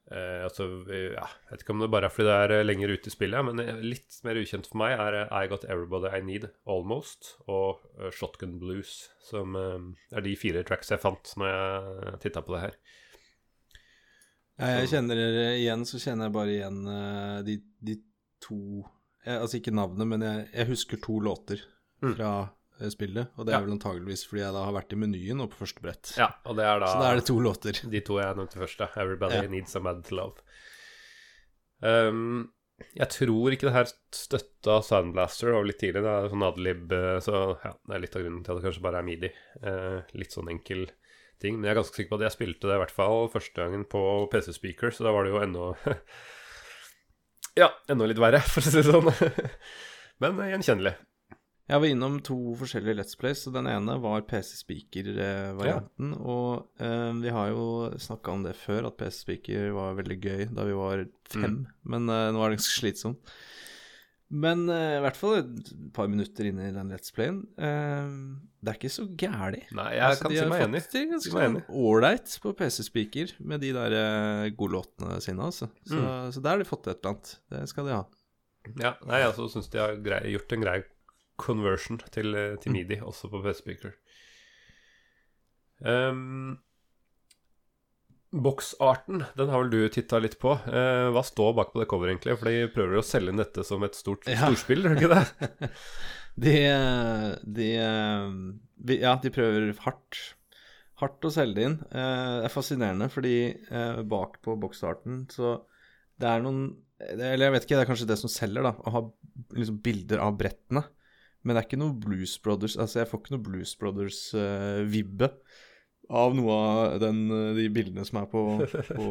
Uh, altså, ja, Jeg vet ikke om det bare er fordi det er lenger ute i spillet, men litt mer ukjent for meg er 'I Got Everybody I Need Almost' og 'Shotgun Blues', som uh, er de fire tracks jeg fant når jeg titta på det her.
Ja, jeg kjenner igjen, så kjenner jeg bare igjen uh, de, de, to jeg, Altså ikke navnet, men jeg, jeg husker to låter mm. fra uh, spillet. Og det er ja. vel antageligvis fordi jeg da har vært i menyen og på første brett.
Ja, og det er da
Så da er det to låter.
De to jeg nevnte først, da. 'Everybody ja. Needs a Mad to Love'. Um, jeg tror ikke det her støtta Soundblaster over litt tidlig. Det er sånn adlib, eh, så ja, det er litt av grunnen til at det kanskje bare er midi. Uh, litt sånn enkel ting. Men jeg er ganske sikker på at jeg spilte det i hvert fall første gangen på PC-speaker, så da var det jo ennå Ja, enda litt verre, for å si det sånn. Men gjenkjennelig.
Jeg var innom to forskjellige Let's Plays, og den ene var PC-speaker-varianten. Ja. Og eh, vi har jo snakka om det før, at PC-speaker var veldig gøy da vi var fem. Mm. Men eh, nå er det ganske slitsomt. Men uh, i hvert fall et par minutter inn i den Let's Playen uh, Det er ikke så gæli.
Nei, jeg altså, kan si meg enig.
De har fått det ganske ålreit på PC-speaker med de der uh, godlåtene sine, altså. Så, mm. så, der har de fått et eller annet. Det skal de ha.
Ja, nei, jeg altså, syns de har grei, gjort en grei conversion til, eh, til mm. Midi, mm. også på PC-speaker. Um, Boksarten, den har vel du titta litt på. Eh, hva står bak på det coveret, egentlig? For de prøver å selge inn dette som et stort ja. storspill, gjør de ikke det?
de, de, Ja, de prøver hardt. Hardt å selge det inn. Eh, det er fascinerende, fordi eh, bak på boksarten så Det er noen Eller jeg vet ikke, det er kanskje det som selger, da. Å ha liksom, bilder av brettene. Men det er ikke noe Blues Brothers Altså, jeg får ikke noe Blues Brothers-vibbe. Uh, av noe av den, de bildene som er på, på,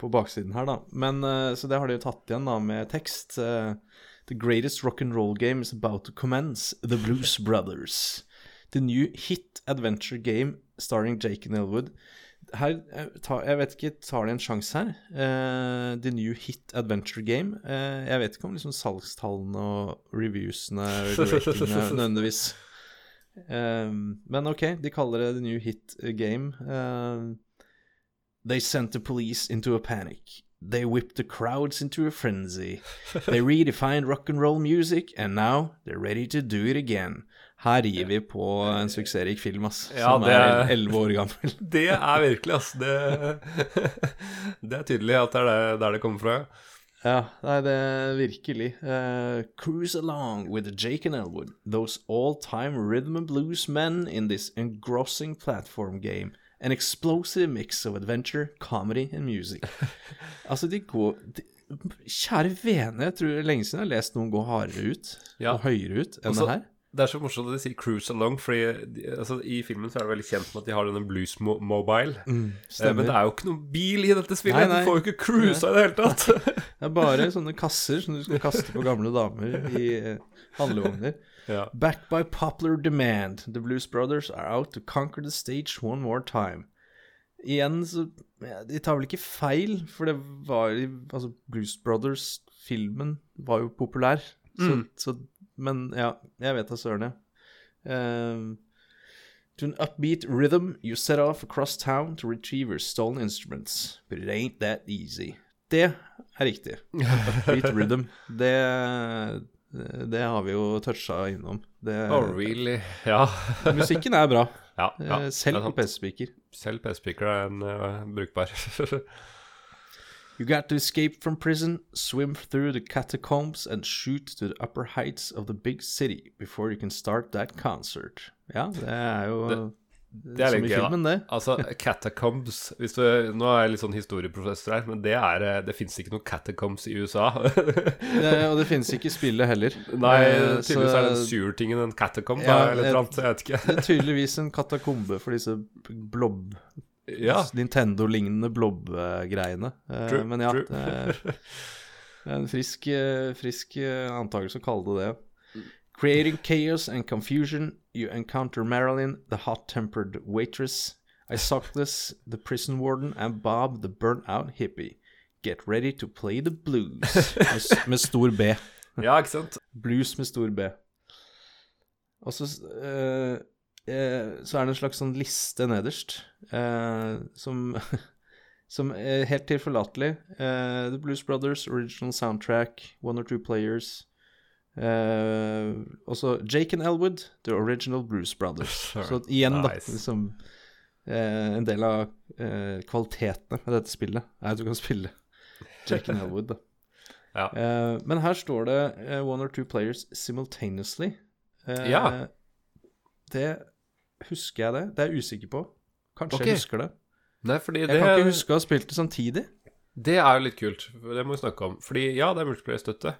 på, baksiden her, da. Men uh, Så det har de jo tatt igjen da med tekst. Uh, The greatest rock and roll game is about to commence. The Blues Brothers. The new hit adventure game starring Jake and Elwood. Her, eh, jeg vet ikke, tar de en sjanse her? Uh, the new hit adventure game. jeg vet ikke om liksom salgstallene og reviewsene nødvendigvis Um, men ok, de kaller det the new hit game. Uh, they sent the police into a panic. They whipped the crowds into a frenzy. They redefined rock and roll music, and now they're ready to do it again. Her gir vi på en suksessrik film, ass. Ja, som er elleve år gammel.
det er virkelig, ass. Det, det, er tydelig at det er der det kommer fra.
Ja, nei, det er virkelig. Uh, cruise along with Jake and Elwood, those all-time rhythm and blues men in this engrossing platform game. An explosive mix of adventure, comedy and music. altså, de går de, Kjære vene, jeg tror lenge siden jeg har lest noen gå hardere ut ja. og høyere ut enn Også, det her.
Det er så morsomt at de sier 'cruise along', Fordi altså, i filmen så er det veldig kjent med at de har denne Blues mo Mobile. Mm, eh, men det er jo ikke noen bil i dette spillet. Nei, nei. Du får jo ikke cruisa i det hele tatt.
det er bare sånne kasser som du skal kaste på gamle damer i eh, handlevogner. Ja. Backed by popular demand, the Blues Brothers are out to conquer the stage one more time. Igjen så De tar vel ikke feil, for det var Altså, Blues Brothers-filmen var jo populær. Så, mm. så men ja, jeg vet da søren, jeg. Uh, to an upbeat rhythm, you set off across town to retrieve your stolen instruments. But it ain't that easy. Det er riktig. Upbeat rhythm. Det, det har vi jo toucha innom. Det,
oh, really? Ja.
musikken er bra. Ja, ja, Selv på PC-speaker.
Selv PC-speaker er en uh, brukbar.
You got to escape from prison, swim through the catacombs, and shoot to the upper heights of the big city before you can start that concert. Ja, det er jo det, det er som i filmen, det.
Altså, catacombs du, Nå er jeg litt sånn historieprofessor her, men det, er, eh, det fins ikke noe catacombs i USA.
ja, og det fins ikke i spillet heller.
Nei, eh, tydeligvis så, er den sur-tingen en catacomb, ja, eller noe annet. Jeg vet ikke.
det er tydeligvis en katakombe for disse blob ja. Nintendo-lignende blob-greiene. Uh, men ja, det er, det er en frisk, eh, frisk eh, antakelse å kalle det det. Creating chaos and confusion, you encounter Marilyn, the hot-tempered waitress, Isoclus, the prison warden, and Bob, the burnt-out hippie. Get ready to play the blues. Med, stor B.
ja, ikke sant?
Blues med stor B. Og så uh, eh, så er det en slags sånn liste nederst eh, som, som er helt tilforlatelig. Uh, The Blues Brothers, original soundtrack, one or two players. Uh, også Jake and Elwood, The Original Blues Brothers. Så igjen, nice. da, liksom uh, En del av uh, kvalitetene med dette spillet er at du kan spille Jake and Elwood, da. Ja. men her står det one or two players simultaneously. ja. Det Husker jeg det? Det er jeg usikker på. Kanskje okay. jeg husker det.
Nei,
jeg det... kan ikke huske å ha spilt det samtidig.
Det er jo litt kult. Det må vi snakke om. Fordi ja, det er multiplayer-støtte.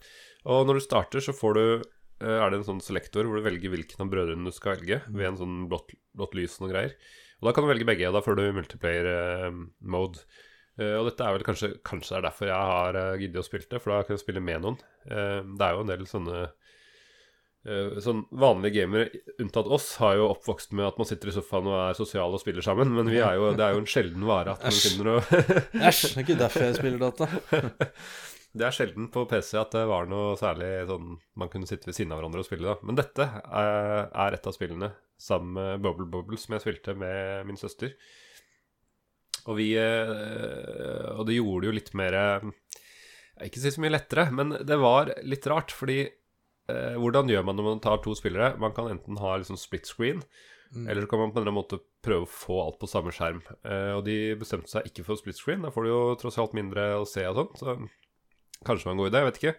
Og når du starter, så får du eh, Er det en sånn selektor hvor du velger hvilken av brødrene du skal velge, ved en sånn blått, blått lys og noen greier. Og da kan du velge begge, og da får du multiplayer-mode. Eh, uh, og dette er vel kanskje Kanskje det er derfor jeg har giddet å spille det, for da kan jeg spille med noen. Det er jo en del sånne Eh, sånn Vanlige gamere, unntatt oss, har jo oppvokst med at man sitter i sofaen og er sosial og spiller sammen. Men er jo, det er jo en sjelden vare at man finner noe
Æsj, det er ikke derfor jeg spiller data.
det er sjelden på PC at det var noe særlig sånn man kunne sitte ved siden av hverandre og spille. da Men dette er, er et av spillene sammen med Bubble Bubble som jeg spilte med min søster. Og vi eh, Og det gjorde det jo litt mer Ikke si så mye lettere, men det var litt rart, fordi eh, hvordan gjør man når man tar to spillere? Man kan enten ha liksom split screen, mm. eller så kan man på en eller annen måte prøve å få alt på samme skjerm. Eh, og de bestemte seg ikke for split screen, da får du jo tross alt mindre å se og sånn, så kanskje det var en god idé, jeg vet ikke.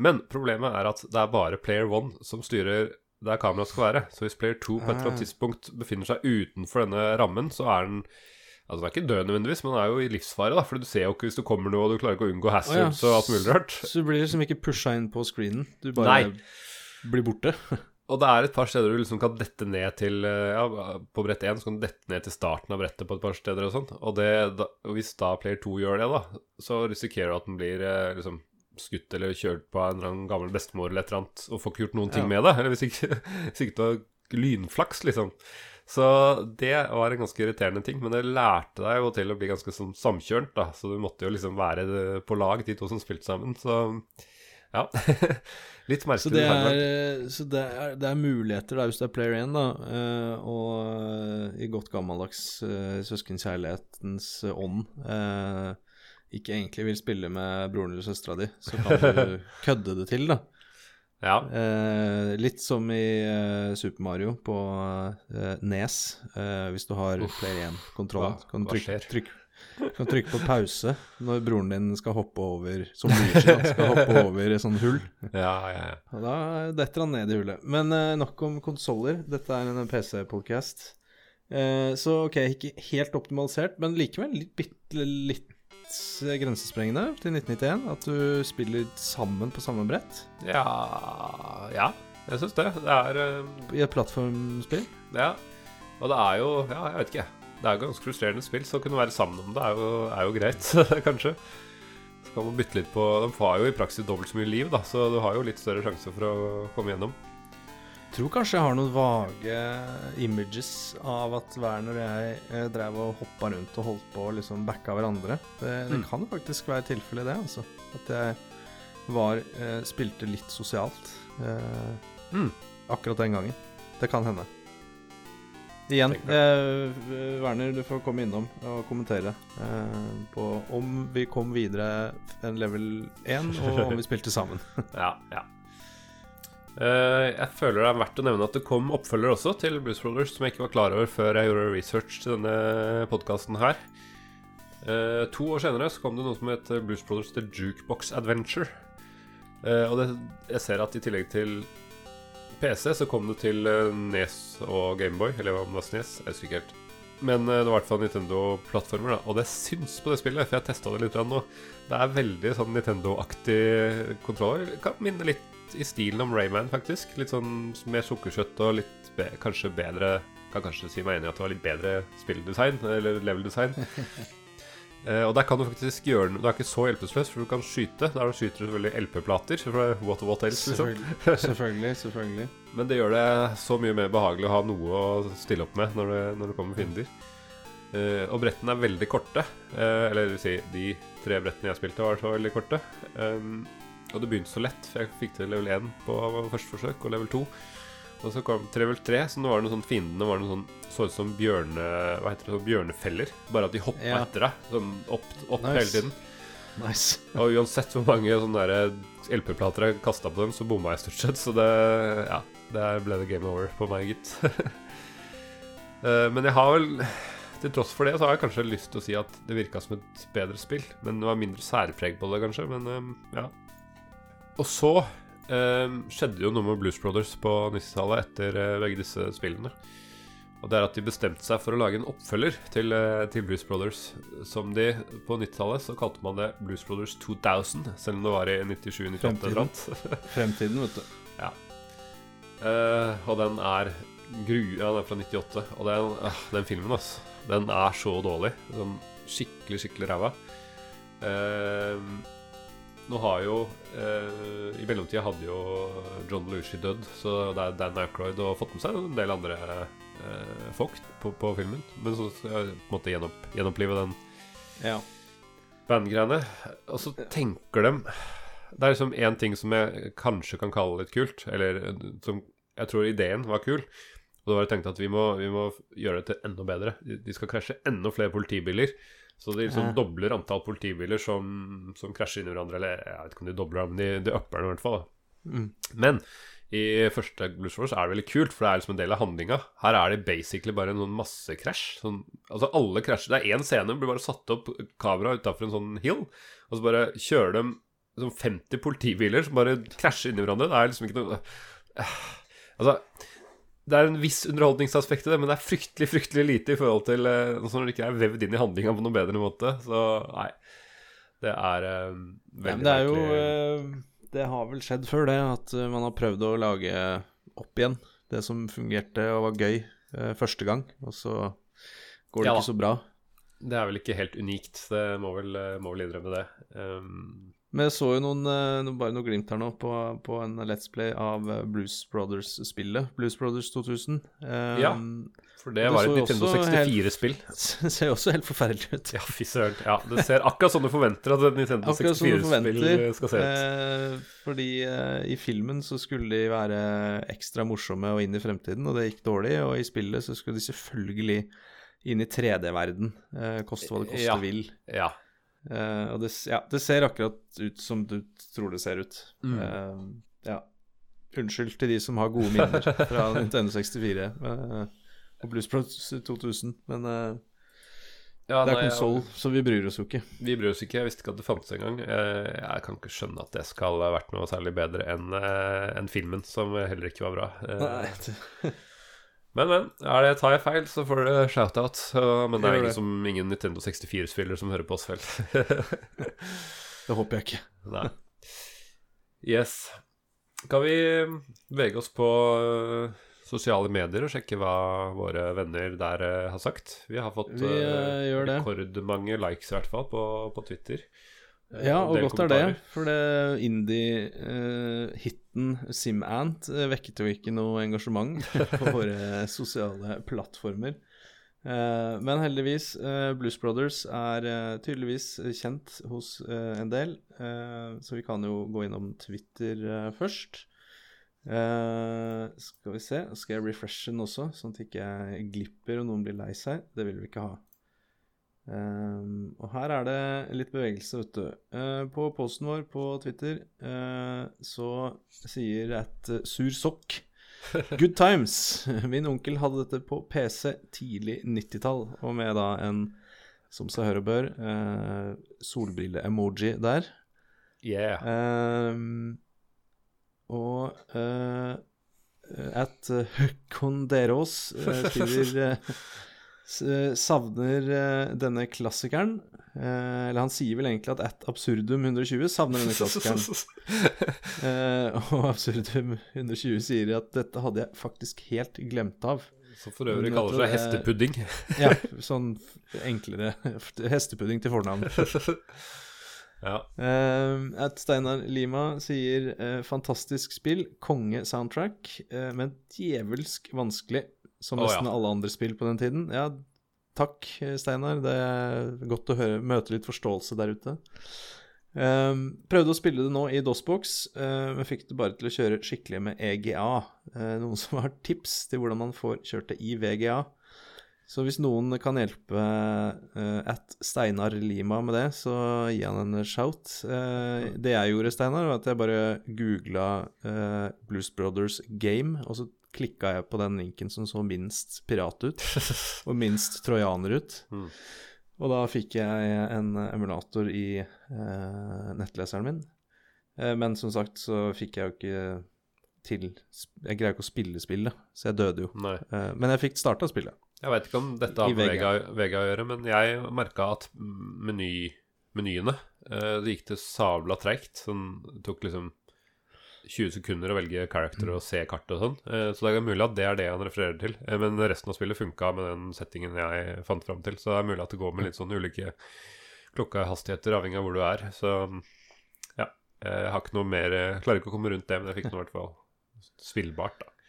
Men problemet er at det er bare player one som styrer der kameraet skal være. Så hvis player two på et eller annet ah. tidspunkt befinner seg utenfor denne rammen, så er den Altså, Den er ikke død nødvendigvis, men den er jo i livsfare. da For du ser jo ikke hvis det kommer noe, og du klarer ikke å unngå hazards oh, ja. og alt mulig rart.
Så du blir liksom ikke pusha inn på screenen? Du bare Nei. blir borte?
Og det er et par steder du liksom kan dette ned til eh, Ja, på brett 1 så kan du dette ned til starten av brettet på et par steder og sånn. Og, det, da, hvis da player 2 gjør det, da, så risikerer du at den blir eh, liksom skutt eller kjørt på en eller annen gammel bestemor eller et eller annet, og får ikke gjort noen ting ja. med det. Eller hvis ikke, hvis ikke du har lynflaks, liksom. Så det var en ganske irriterende ting, men det lærte deg jo til å bli ganske samkjørt, da. Så du måtte jo liksom være på lag, de to som spilte sammen. Så ja. Litt merkelig.
Så, det er, så det, er, det er, muligheter da, hvis du er player 1, da, eh, og eh, i godt gammeldags uh, søskenkjærlighetens ånd ikke egentlig vil spille med broren eller søstera di, så kan du kødde det til, da.
Ja.
Eh, litt som i eh, Super Mario på eh, Nes. Eh, hvis du har Uff, Player 1-kontroll, kan, du trykke, trykke, kan trykke på pause når broren din skal hoppe over Som Luigi skal hoppe over et sånt hull.
Ja, ja, ja.
Og da detter han ned i hullet. Men eh, nok om konsoller. Dette er en PC-podcast. Eh, så ok, ikke helt optimalisert, men likevel litt, litt grensesprengende til 1991 at du spiller sammen på samme brett?
Ja Ja, jeg syns det. Det er uh,
I et plattformspill?
Ja. Og det er jo Ja, jeg vet ikke. Det er jo ganske frustrerende spill, så å kunne være sammen om det er jo, er jo greit, kanskje. Så kan man bytte litt på De har jo i praksis dobbelt så mye liv, da, så du har jo litt større sjanse for å komme gjennom.
Tror kanskje jeg har noen vage images av at Werner og jeg eh, drev og hoppa rundt og holdt på og liksom backa hverandre. Det, det mm. kan faktisk være tilfellet, det. altså At jeg var eh, spilte litt sosialt eh, mm. akkurat den gangen. Det kan hende. Igjen, eh, Werner, du får komme innom og kommentere eh, på om vi kom videre en level 1, og om vi spilte sammen.
ja, ja jeg føler det er verdt å nevne at det kom oppfølger også til Blues Brothers som jeg ikke var klar over før jeg gjorde research til denne podkasten her. Uh, to år senere så kom det noe som het Blues Brothers The Jukebox Adventure. Uh, og det, jeg ser at i tillegg til PC så kom det til Nes og Gameboy. Eller hva det var Snes, jeg husker ikke helt. Men det var i hvert fall Nintendo-plattformer, da. Og det syns på det spillet, for jeg testa det litt nå. Det er veldig sånn Nintendo-aktig kontroller. Kan minne litt i stilen om Rayman, faktisk. Litt sånn mer sukkerkjøtt og litt be kanskje bedre Kan kanskje si meg enig i at det var litt bedre spilldesign, eller level-design. uh, og der kan du faktisk gjøre Du er ikke så hjelpeløs, for du kan skyte. Der skyter du selvfølgelig LP-plater. What, what else,
liksom. selvfølgelig, selvfølgelig.
Men det gjør det så mye mer behagelig å ha noe å stille opp med når det, når det kommer fiender. Uh, og brettene er veldig korte. Uh, eller det vil si, de tre brettene jeg spilte, var så veldig korte. Um, og det begynte så lett, for jeg fikk til level 1 på første forsøk, og level 2. Og så kom til level 3, så nå var det noen sånn fiendene var noe sånn, så ut som bjørne, hva heter det, sånn bjørnefeller. Bare at de hoppa ja. etter deg, sånn opp, opp nice. hele tiden.
Nice.
og uansett hvor mange sånne LP-plater jeg kasta på dem, så bomma jeg stort sett. Så det Ja, der ble det game over på meg, gitt. Eh, men jeg har vel til tross for det så har jeg kanskje lyst til å si at det virka som et bedre spill. Men det var mindre særpreg på det, kanskje. Men eh, ja, og så eh, skjedde jo noe med Blues Brothers på 90-tallet etter eh, begge disse spillene. Og det er at de bestemte seg for å lage en oppfølger til, eh, til Blues Brothers. Som de På 90-tallet så kalte man det Blues Brothers 2000, selv om det var i 97-98
Fremtiden. Vet du.
Ja. Uh, og den er gru... Ja, den er fra 98. Og den, øh, den filmen, altså. Den er så dårlig. Sånn skikkelig, skikkelig ræva. Uh, nå har jo eh, I mellomtida hadde jo John Lucy dødd, så det er Dan Ackroyd og fått med seg en del andre eh, folk på, på, filmen. Men så skal jeg på en måte gjenopp, gjenopplive den
ja.
bandgreiene. Og så tenker de Det er liksom én ting som jeg kanskje kan kalle litt kult, eller som jeg tror ideen var kul. Og da var jeg tenkt at vi må, vi må gjøre det til enda bedre. De skal krasje enda flere politibiler. Så de liksom dobler antall politibiler som, som krasjer inn i hverandre. Eller jeg vet ikke om de dobler, men de, de upper den i hvert fall. Mm. Men i første Blues Wars er det veldig kult, for det er liksom en del av handlinga. Her er det basically bare en sånn massekrasj. Sånn, altså alle krasjer Det er én scene, blir bare satt opp kamera utafor en sånn hill, og så bare kjører de sånn 50 politibiler som bare krasjer inn i hverandre. Det er liksom ikke noe Altså det er en viss underholdningsaspekt i det, men det er fryktelig fryktelig lite i forhold til uh, når det ikke er vevd inn i handlinga på noen bedre måte. Så nei. Det er uh, veldig ja,
Det er jo uh, Det har vel skjedd før, det, at man har prøvd å lage opp igjen det som fungerte og var gøy første gang, og så går det ja, ikke så bra.
Det er vel ikke helt unikt, det må vel, må vel innrømme det. Um,
men jeg så jo noen, eh, bare noe glimt her nå på, på, en Let's Play av eh, Blues Brothers-spillet. Blues Brothers 2000. Um,
ja, for det, det var et Nintendo 64-spill.
Det ser jo også helt forferdelig ut.
Ja, fy søren. Ja, det ser akkurat sånn du forventer at et Nintendo 64-spill skal se ut.
Eh, fordi eh, i filmen så skulle de være ekstra morsomme og inn i fremtiden, og det gikk dårlig. Og i spillet så skulle de selvfølgelig inn i 3D-verden. Eh, koste hva det koste
ja.
vil.
Ja.
Uh, og det, ja, det, ser akkurat ut som du tror det ser ut. Mm. Uh, ja. Unnskyld til de som har gode minner fra Nintendo 64 uh, eh, og Blues Bros 2000, men ja, det er konsoll, så vi bryr oss jo ikke.
Vi bryr oss ikke. Jeg visste ikke at det fantes engang. Jeg, jeg kan ikke skjønne at det skal ha vært noe særlig bedre enn en filmen, som heller ikke var bra. Nei, men, men. Er det, tar jeg feil, så får du shout-out. Men det er ingen, som, ingen Nintendo 64-spiller som hører på oss, vel.
det håper jeg ikke.
Nei. Yes. Kan vi vege oss på eh, sosiale medier og sjekke hva våre venner der eh, har sagt? Vi har fått vi, uh, rekordmange likes, i hvert fall, på, på Twitter.
Ja, og godt er det, for det indie-hiten uh, SimAnt uh, vekket jo ikke noe engasjement på våre sosiale plattformer. Uh, men heldigvis, uh, Blues Brothers er tydeligvis kjent hos en del, så vi kan jo gå innom Twitter først. skal vi se, skal jeg refreshe den også, sånn at jeg ikke glipper og noen blir lei seg? Det vil vi ikke ha. Um, og her er det litt bevegelse, vet du. Uh, på posten vår på Twitter uh, så sier et uh, sur sokk Good times. Min onkel hadde dette på PC tidlig 90-tall, og med da en, som seg hør og bør, solbrille-emoji der.
Yeah.
Um, og at Conderos skriver Eh, savner uh, denne klassikeren. Uh, eller han sier vel egentlig at at absurdum 120 savner denne klassikeren. uh, og absurdum 120 sier at dette hadde jeg faktisk helt glemt av.
Som for øvrig kaller seg hestepudding.
ja, sånn enklere hestepudding til fornavn.
ja.
at Steinar Lima sier 'fantastisk spill, konge-soundtrack', men djevelsk vanskelig som nesten oh, ja. alle andre spill på den tiden. Ja, takk, Steinar. Det er godt å høre, møte litt forståelse der ute. Um, prøvde å spille det nå i DOSBox, uh, men fikk det bare til å kjøre skikkelig med EGA. Uh, noen som har tips til hvordan man får kjørt det i VGA. Så hvis noen kan hjelpe uh, at Steinar Lima med det, så gi han en shout. Uh, det jeg gjorde, Steinar, var at jeg bare googla uh, Blues Brothers Game, og så klikka jeg på den linken som så minst pirat ut, og minst trojaner ut. Mm. Og da fikk jeg en emulator i eh, nettleseren min. Eh, men som sagt så fikk jeg jo ikke til Jeg greier ikke å spille spillet, så jeg døde jo. Eh, men jeg fikk starta spillet.
Jeg veit ikke om dette har med Vega å gjøre, men jeg merka at meny, menyene eh, Det gikk til sabla treigt. Sånn tok liksom 20 sekunder å velge character og se kartet og sånn. Eh, så det er mulig at det er det han refererer til. Eh, men resten av spillet funka med den settingen jeg fant fram til. Så det er mulig at det går med litt sånn ulike klokkehastigheter avhengig av hvor du er. Så ja. Jeg har ikke noe mer Jeg klarer ikke å komme rundt det, men jeg fikk noe i hvert fall spillbart, da.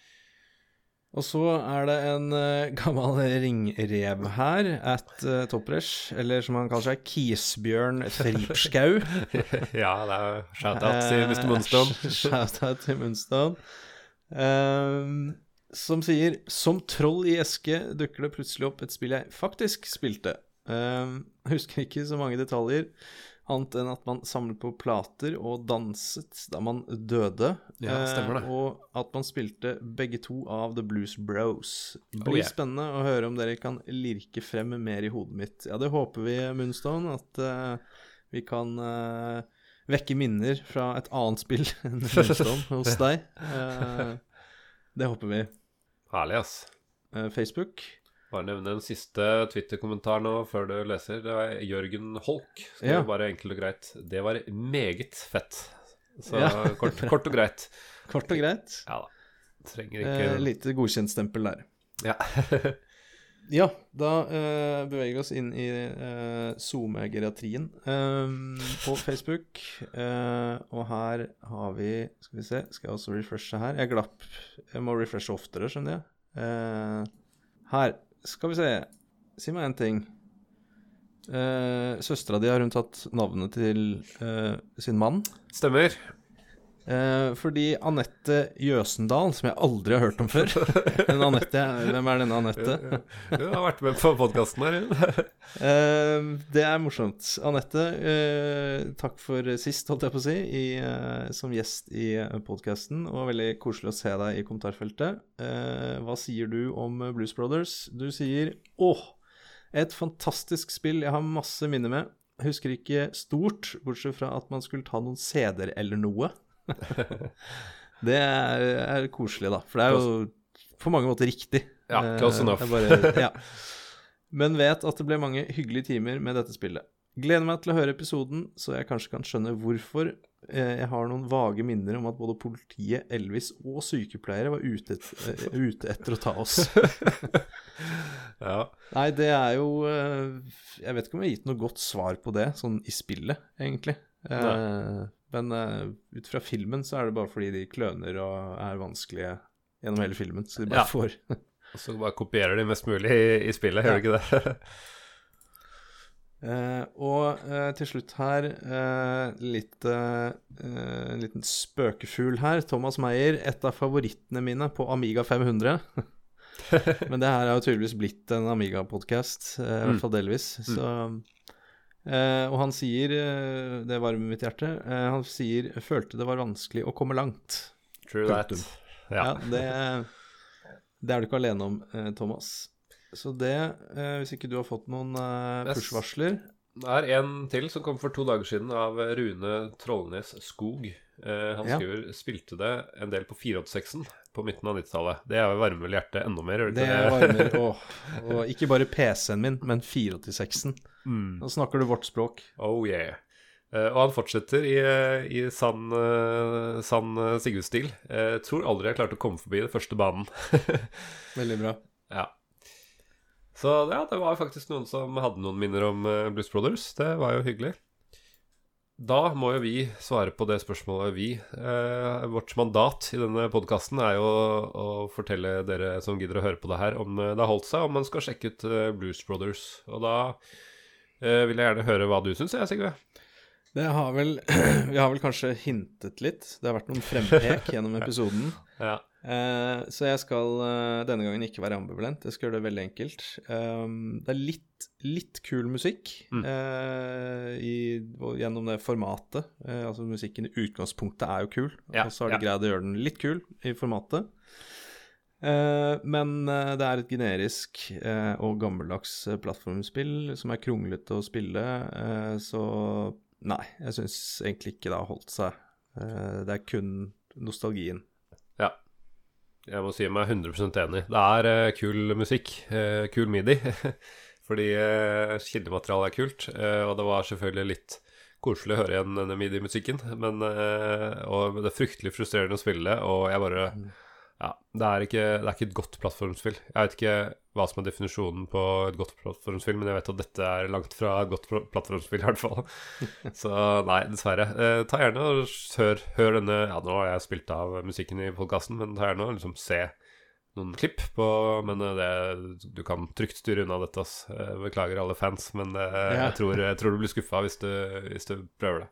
Og så er det en uh, gammel ringrev her, at uh, Toppresh, eller som han kaller seg, Kisbjørn Fripskau.
ja, det er shout-out til Mr. Moonstone.
shout-out til Moonstone. Uh, som sier Som troll i eske dukker det plutselig opp et spill jeg faktisk spilte. Uh, husker ikke så mange detaljer, annet enn at man samlet på plater og danset da man døde.
Ja, stemmer det.
Eh, og at man spilte begge to av The Blues Bros. Det blir
Oh, yeah.
spennende å høre om dere kan lirke frem mer i hodet mitt. Ja, det håper vi, Moonstone, at uh, vi kan uh, vekke minner fra et annet spill enn Moonstone hos deg. Uh, det håper vi.
Herlig, ass.
Uh, Facebook.
Bare nevne en siste Twitter-kommentar nå før du leser. Det var Jørgen Holk. Så
Ja.
Bare enkelt og greit. Det var meget fett. Så
Ja.
kort, kort og greit.
Kort og greit.
Ja da. Trenger
Eh, lite godkjentstempel der.
Ja.
Ja, da eh, beveger vi oss inn i eh, SoMe-geriatrien eh, på Facebook. Eh, og her har vi Skal vi se, skal jeg også refreshe her? Jeg glapp. Jeg må refreshe oftere, skjønner jeg. Eh, her skal vi se. Si meg én ting. Eh, Søstera di, har hun tatt navnet til eh, sin mann?
Stemmer.
Eh, fordi Anette Jøsendal, som jeg aldri har hørt om før En Anette, Hvem er denne Anette?
Du har vært med på podkasten her. hun.
Eh, det er morsomt. Anette, eh, takk for sist, holdt jeg på å si, i, eh, som gjest i podkasten. Og veldig koselig å se deg i kommentarfeltet. Eh, hva sier du om Blues Brothers? Du sier åh, et fantastisk spill jeg har masse minner med. Husker ikke stort, bortsett fra at man skulle ta noen CD-er eller noe. det er, er koselig, da. For det er jo på mange måter riktig.
Ja,
Eh,
close enough.
bare, ja. Men vet at det ble mange hyggelige timer med dette spillet. Gleder meg til å høre episoden, så jeg kanskje kan skjønne hvorfor. Eh, Jeg har noen vage minner om at både politiet, Elvis og sykepleiere var ute, et, eh, ute etter å ta oss.
Ja.
Nei, det er jo Jeg vet ikke om jeg har gitt noe godt svar på det, sånn i spillet, egentlig. Eh, men uh, ut fra filmen så er det bare fordi de kløner og er vanskelige gjennom hele filmen. Så de bare
Ja.
får
Og så bare kopierer de mest mulig i, i spillet, gjør de ikke det?
Uh, og uh, til slutt her uh, litt En liten spøkefugl her. Thomas Meyer, et av favorittene mine på Amiga 500. Men det her er jo tydeligvis blitt en Amiga-podkast, i
Mm.
hvert fall delvis. Så eh, Og han sier eh, Det varmer mitt hjerte. Eh, han sier 'følte det var vanskelig å komme langt'.
True that. Ja.
Ja, det, det er du ikke alene om, Thomas. Så det, eh, hvis ikke du har fått noen eh, push-varsler
Det er en til som kom for to dager siden, av Rune Trollnes Skog. Eh, han
Ja.
skriver spilte det en del på 486-en på midten av 90-tallet. Det er varmer vel hjertet enda mer, det
Det varmer åh. Og ikke bare PC-en min, men 486-en.
Mm.
Nå snakker du vårt språk.
Oh yeah. Eh, og han fortsetter i, i sann, uh, sann Sigurd-stil. Eh, tror aldri jeg klarte å komme forbi den første banen.
Veldig bra.
Ja. Så ja, det var faktisk noen som hadde noen minner om Blues Brothers. Det var jo hyggelig. Da må jo vi svare på det spørsmålet, vi. Eh, vårt mandat i denne podkasten er jo å, fortelle dere som gidder å høre på det her, om eh, det har holdt seg, om man skal sjekke ut eh, Blues Brothers. Og da eh, vil jeg gjerne høre hva du syns, jeg, Sigve.
Det har vel Vi har vel kanskje hintet litt. Det har vært noen frempek gjennom episoden.
Ja.
Eh, så jeg skal eh, denne gangen ikke være ambivalent. Jeg skal gjøre det veldig enkelt. Um, det er litt, litt kul musikk
Mm.
eh, i, gjennom det formatet. Altså musikken i utgangspunktet er jo kul,
Ja,
og så har de
ja.
greid å gjøre den litt kul i formatet. Men det er et generisk og gammeldags plattformspill som er kronglete å spille, så nei, jeg syns egentlig ikke det har holdt seg. Det er kun nostalgien.
Jeg må si meg 100% enig. Det er eh, kul musikk. eh, kul midi. Fordi uh, kildematerialet er kult. eh, og det var selvfølgelig litt koselig å høre igjen denne midi-musikken. Men eh, Og det er fryktelig frustrerende å spille, og jeg bare Ja, det er, ikke, det er ikke et godt plattformspill. Jeg vet ikke hva som er definisjonen på et godt plattformspill, men jeg vet at dette er langt fra et godt plattformspill, i hvert fall. Så nei, dessverre. Eh, ta gjerne og hør, hør denne Ja, nå har jeg spilt av musikken i podkasten, men ta gjerne og liksom se noen klipp på Men eh, det, du kan trygt styre unna dette, ass. Eh, Beklager alle fans, men eh,
Ja.
jeg, tror, jeg tror du blir skuffa hvis, du- hvis du prøver det.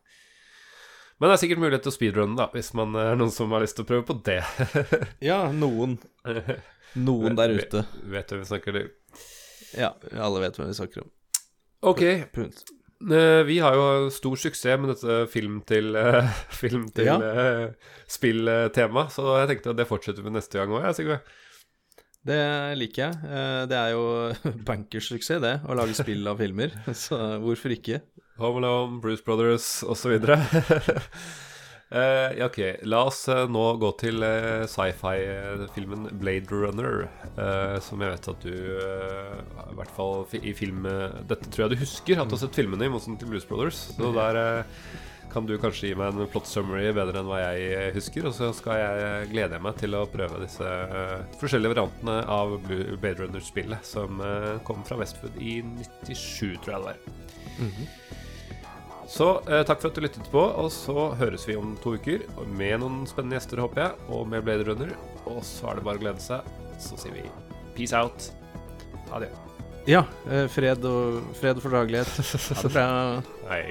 Men det er sikkert mulighet til å speedrunne, da, hvis man er noen som har lyst til å prøve på det.
Ja, noen. Noen der ute.
Vet du hvem vi snakker til?
Ja, alle vet hvem vi snakker om.
Ok. Punt. Uh, vi har jo stor suksess med dette film til, uh, film til ja. uh, spill-tema, så jeg tenkte at det fortsetter vi neste gang òg, Sigve.
Det liker jeg. Det er jo bankers suksess, det, å lage spill av filmer. Så hvorfor ikke?
Home Alone, Bruce Brothers osv. Uh, ok, La oss uh, nå gå til uh, sci-fi-filmen Blade Runner. som jeg vet at du I hvert fall i film Dette tror jeg du husker, at du har sett filmene, i motsetning til Blues Brothers. Så der kan du kanskje gi meg en plot summary bedre enn hva jeg husker. Og så skal jeg glede meg til å prøve disse forskjellige variantene av Blade Runner-spillet som kom fra Westwood i 97, tror jeg det var. Mm -hmm. Så eh, takk for at du lyttet på, og så høres vi om to uker med noen spennende gjester, håper jeg, og med Blade Runner. Og så er det bare å glede seg. Så sier vi peace out. Adjø.
Ja. Eh, fred og, fred og fordragelighet. Ha det bra.
Hei.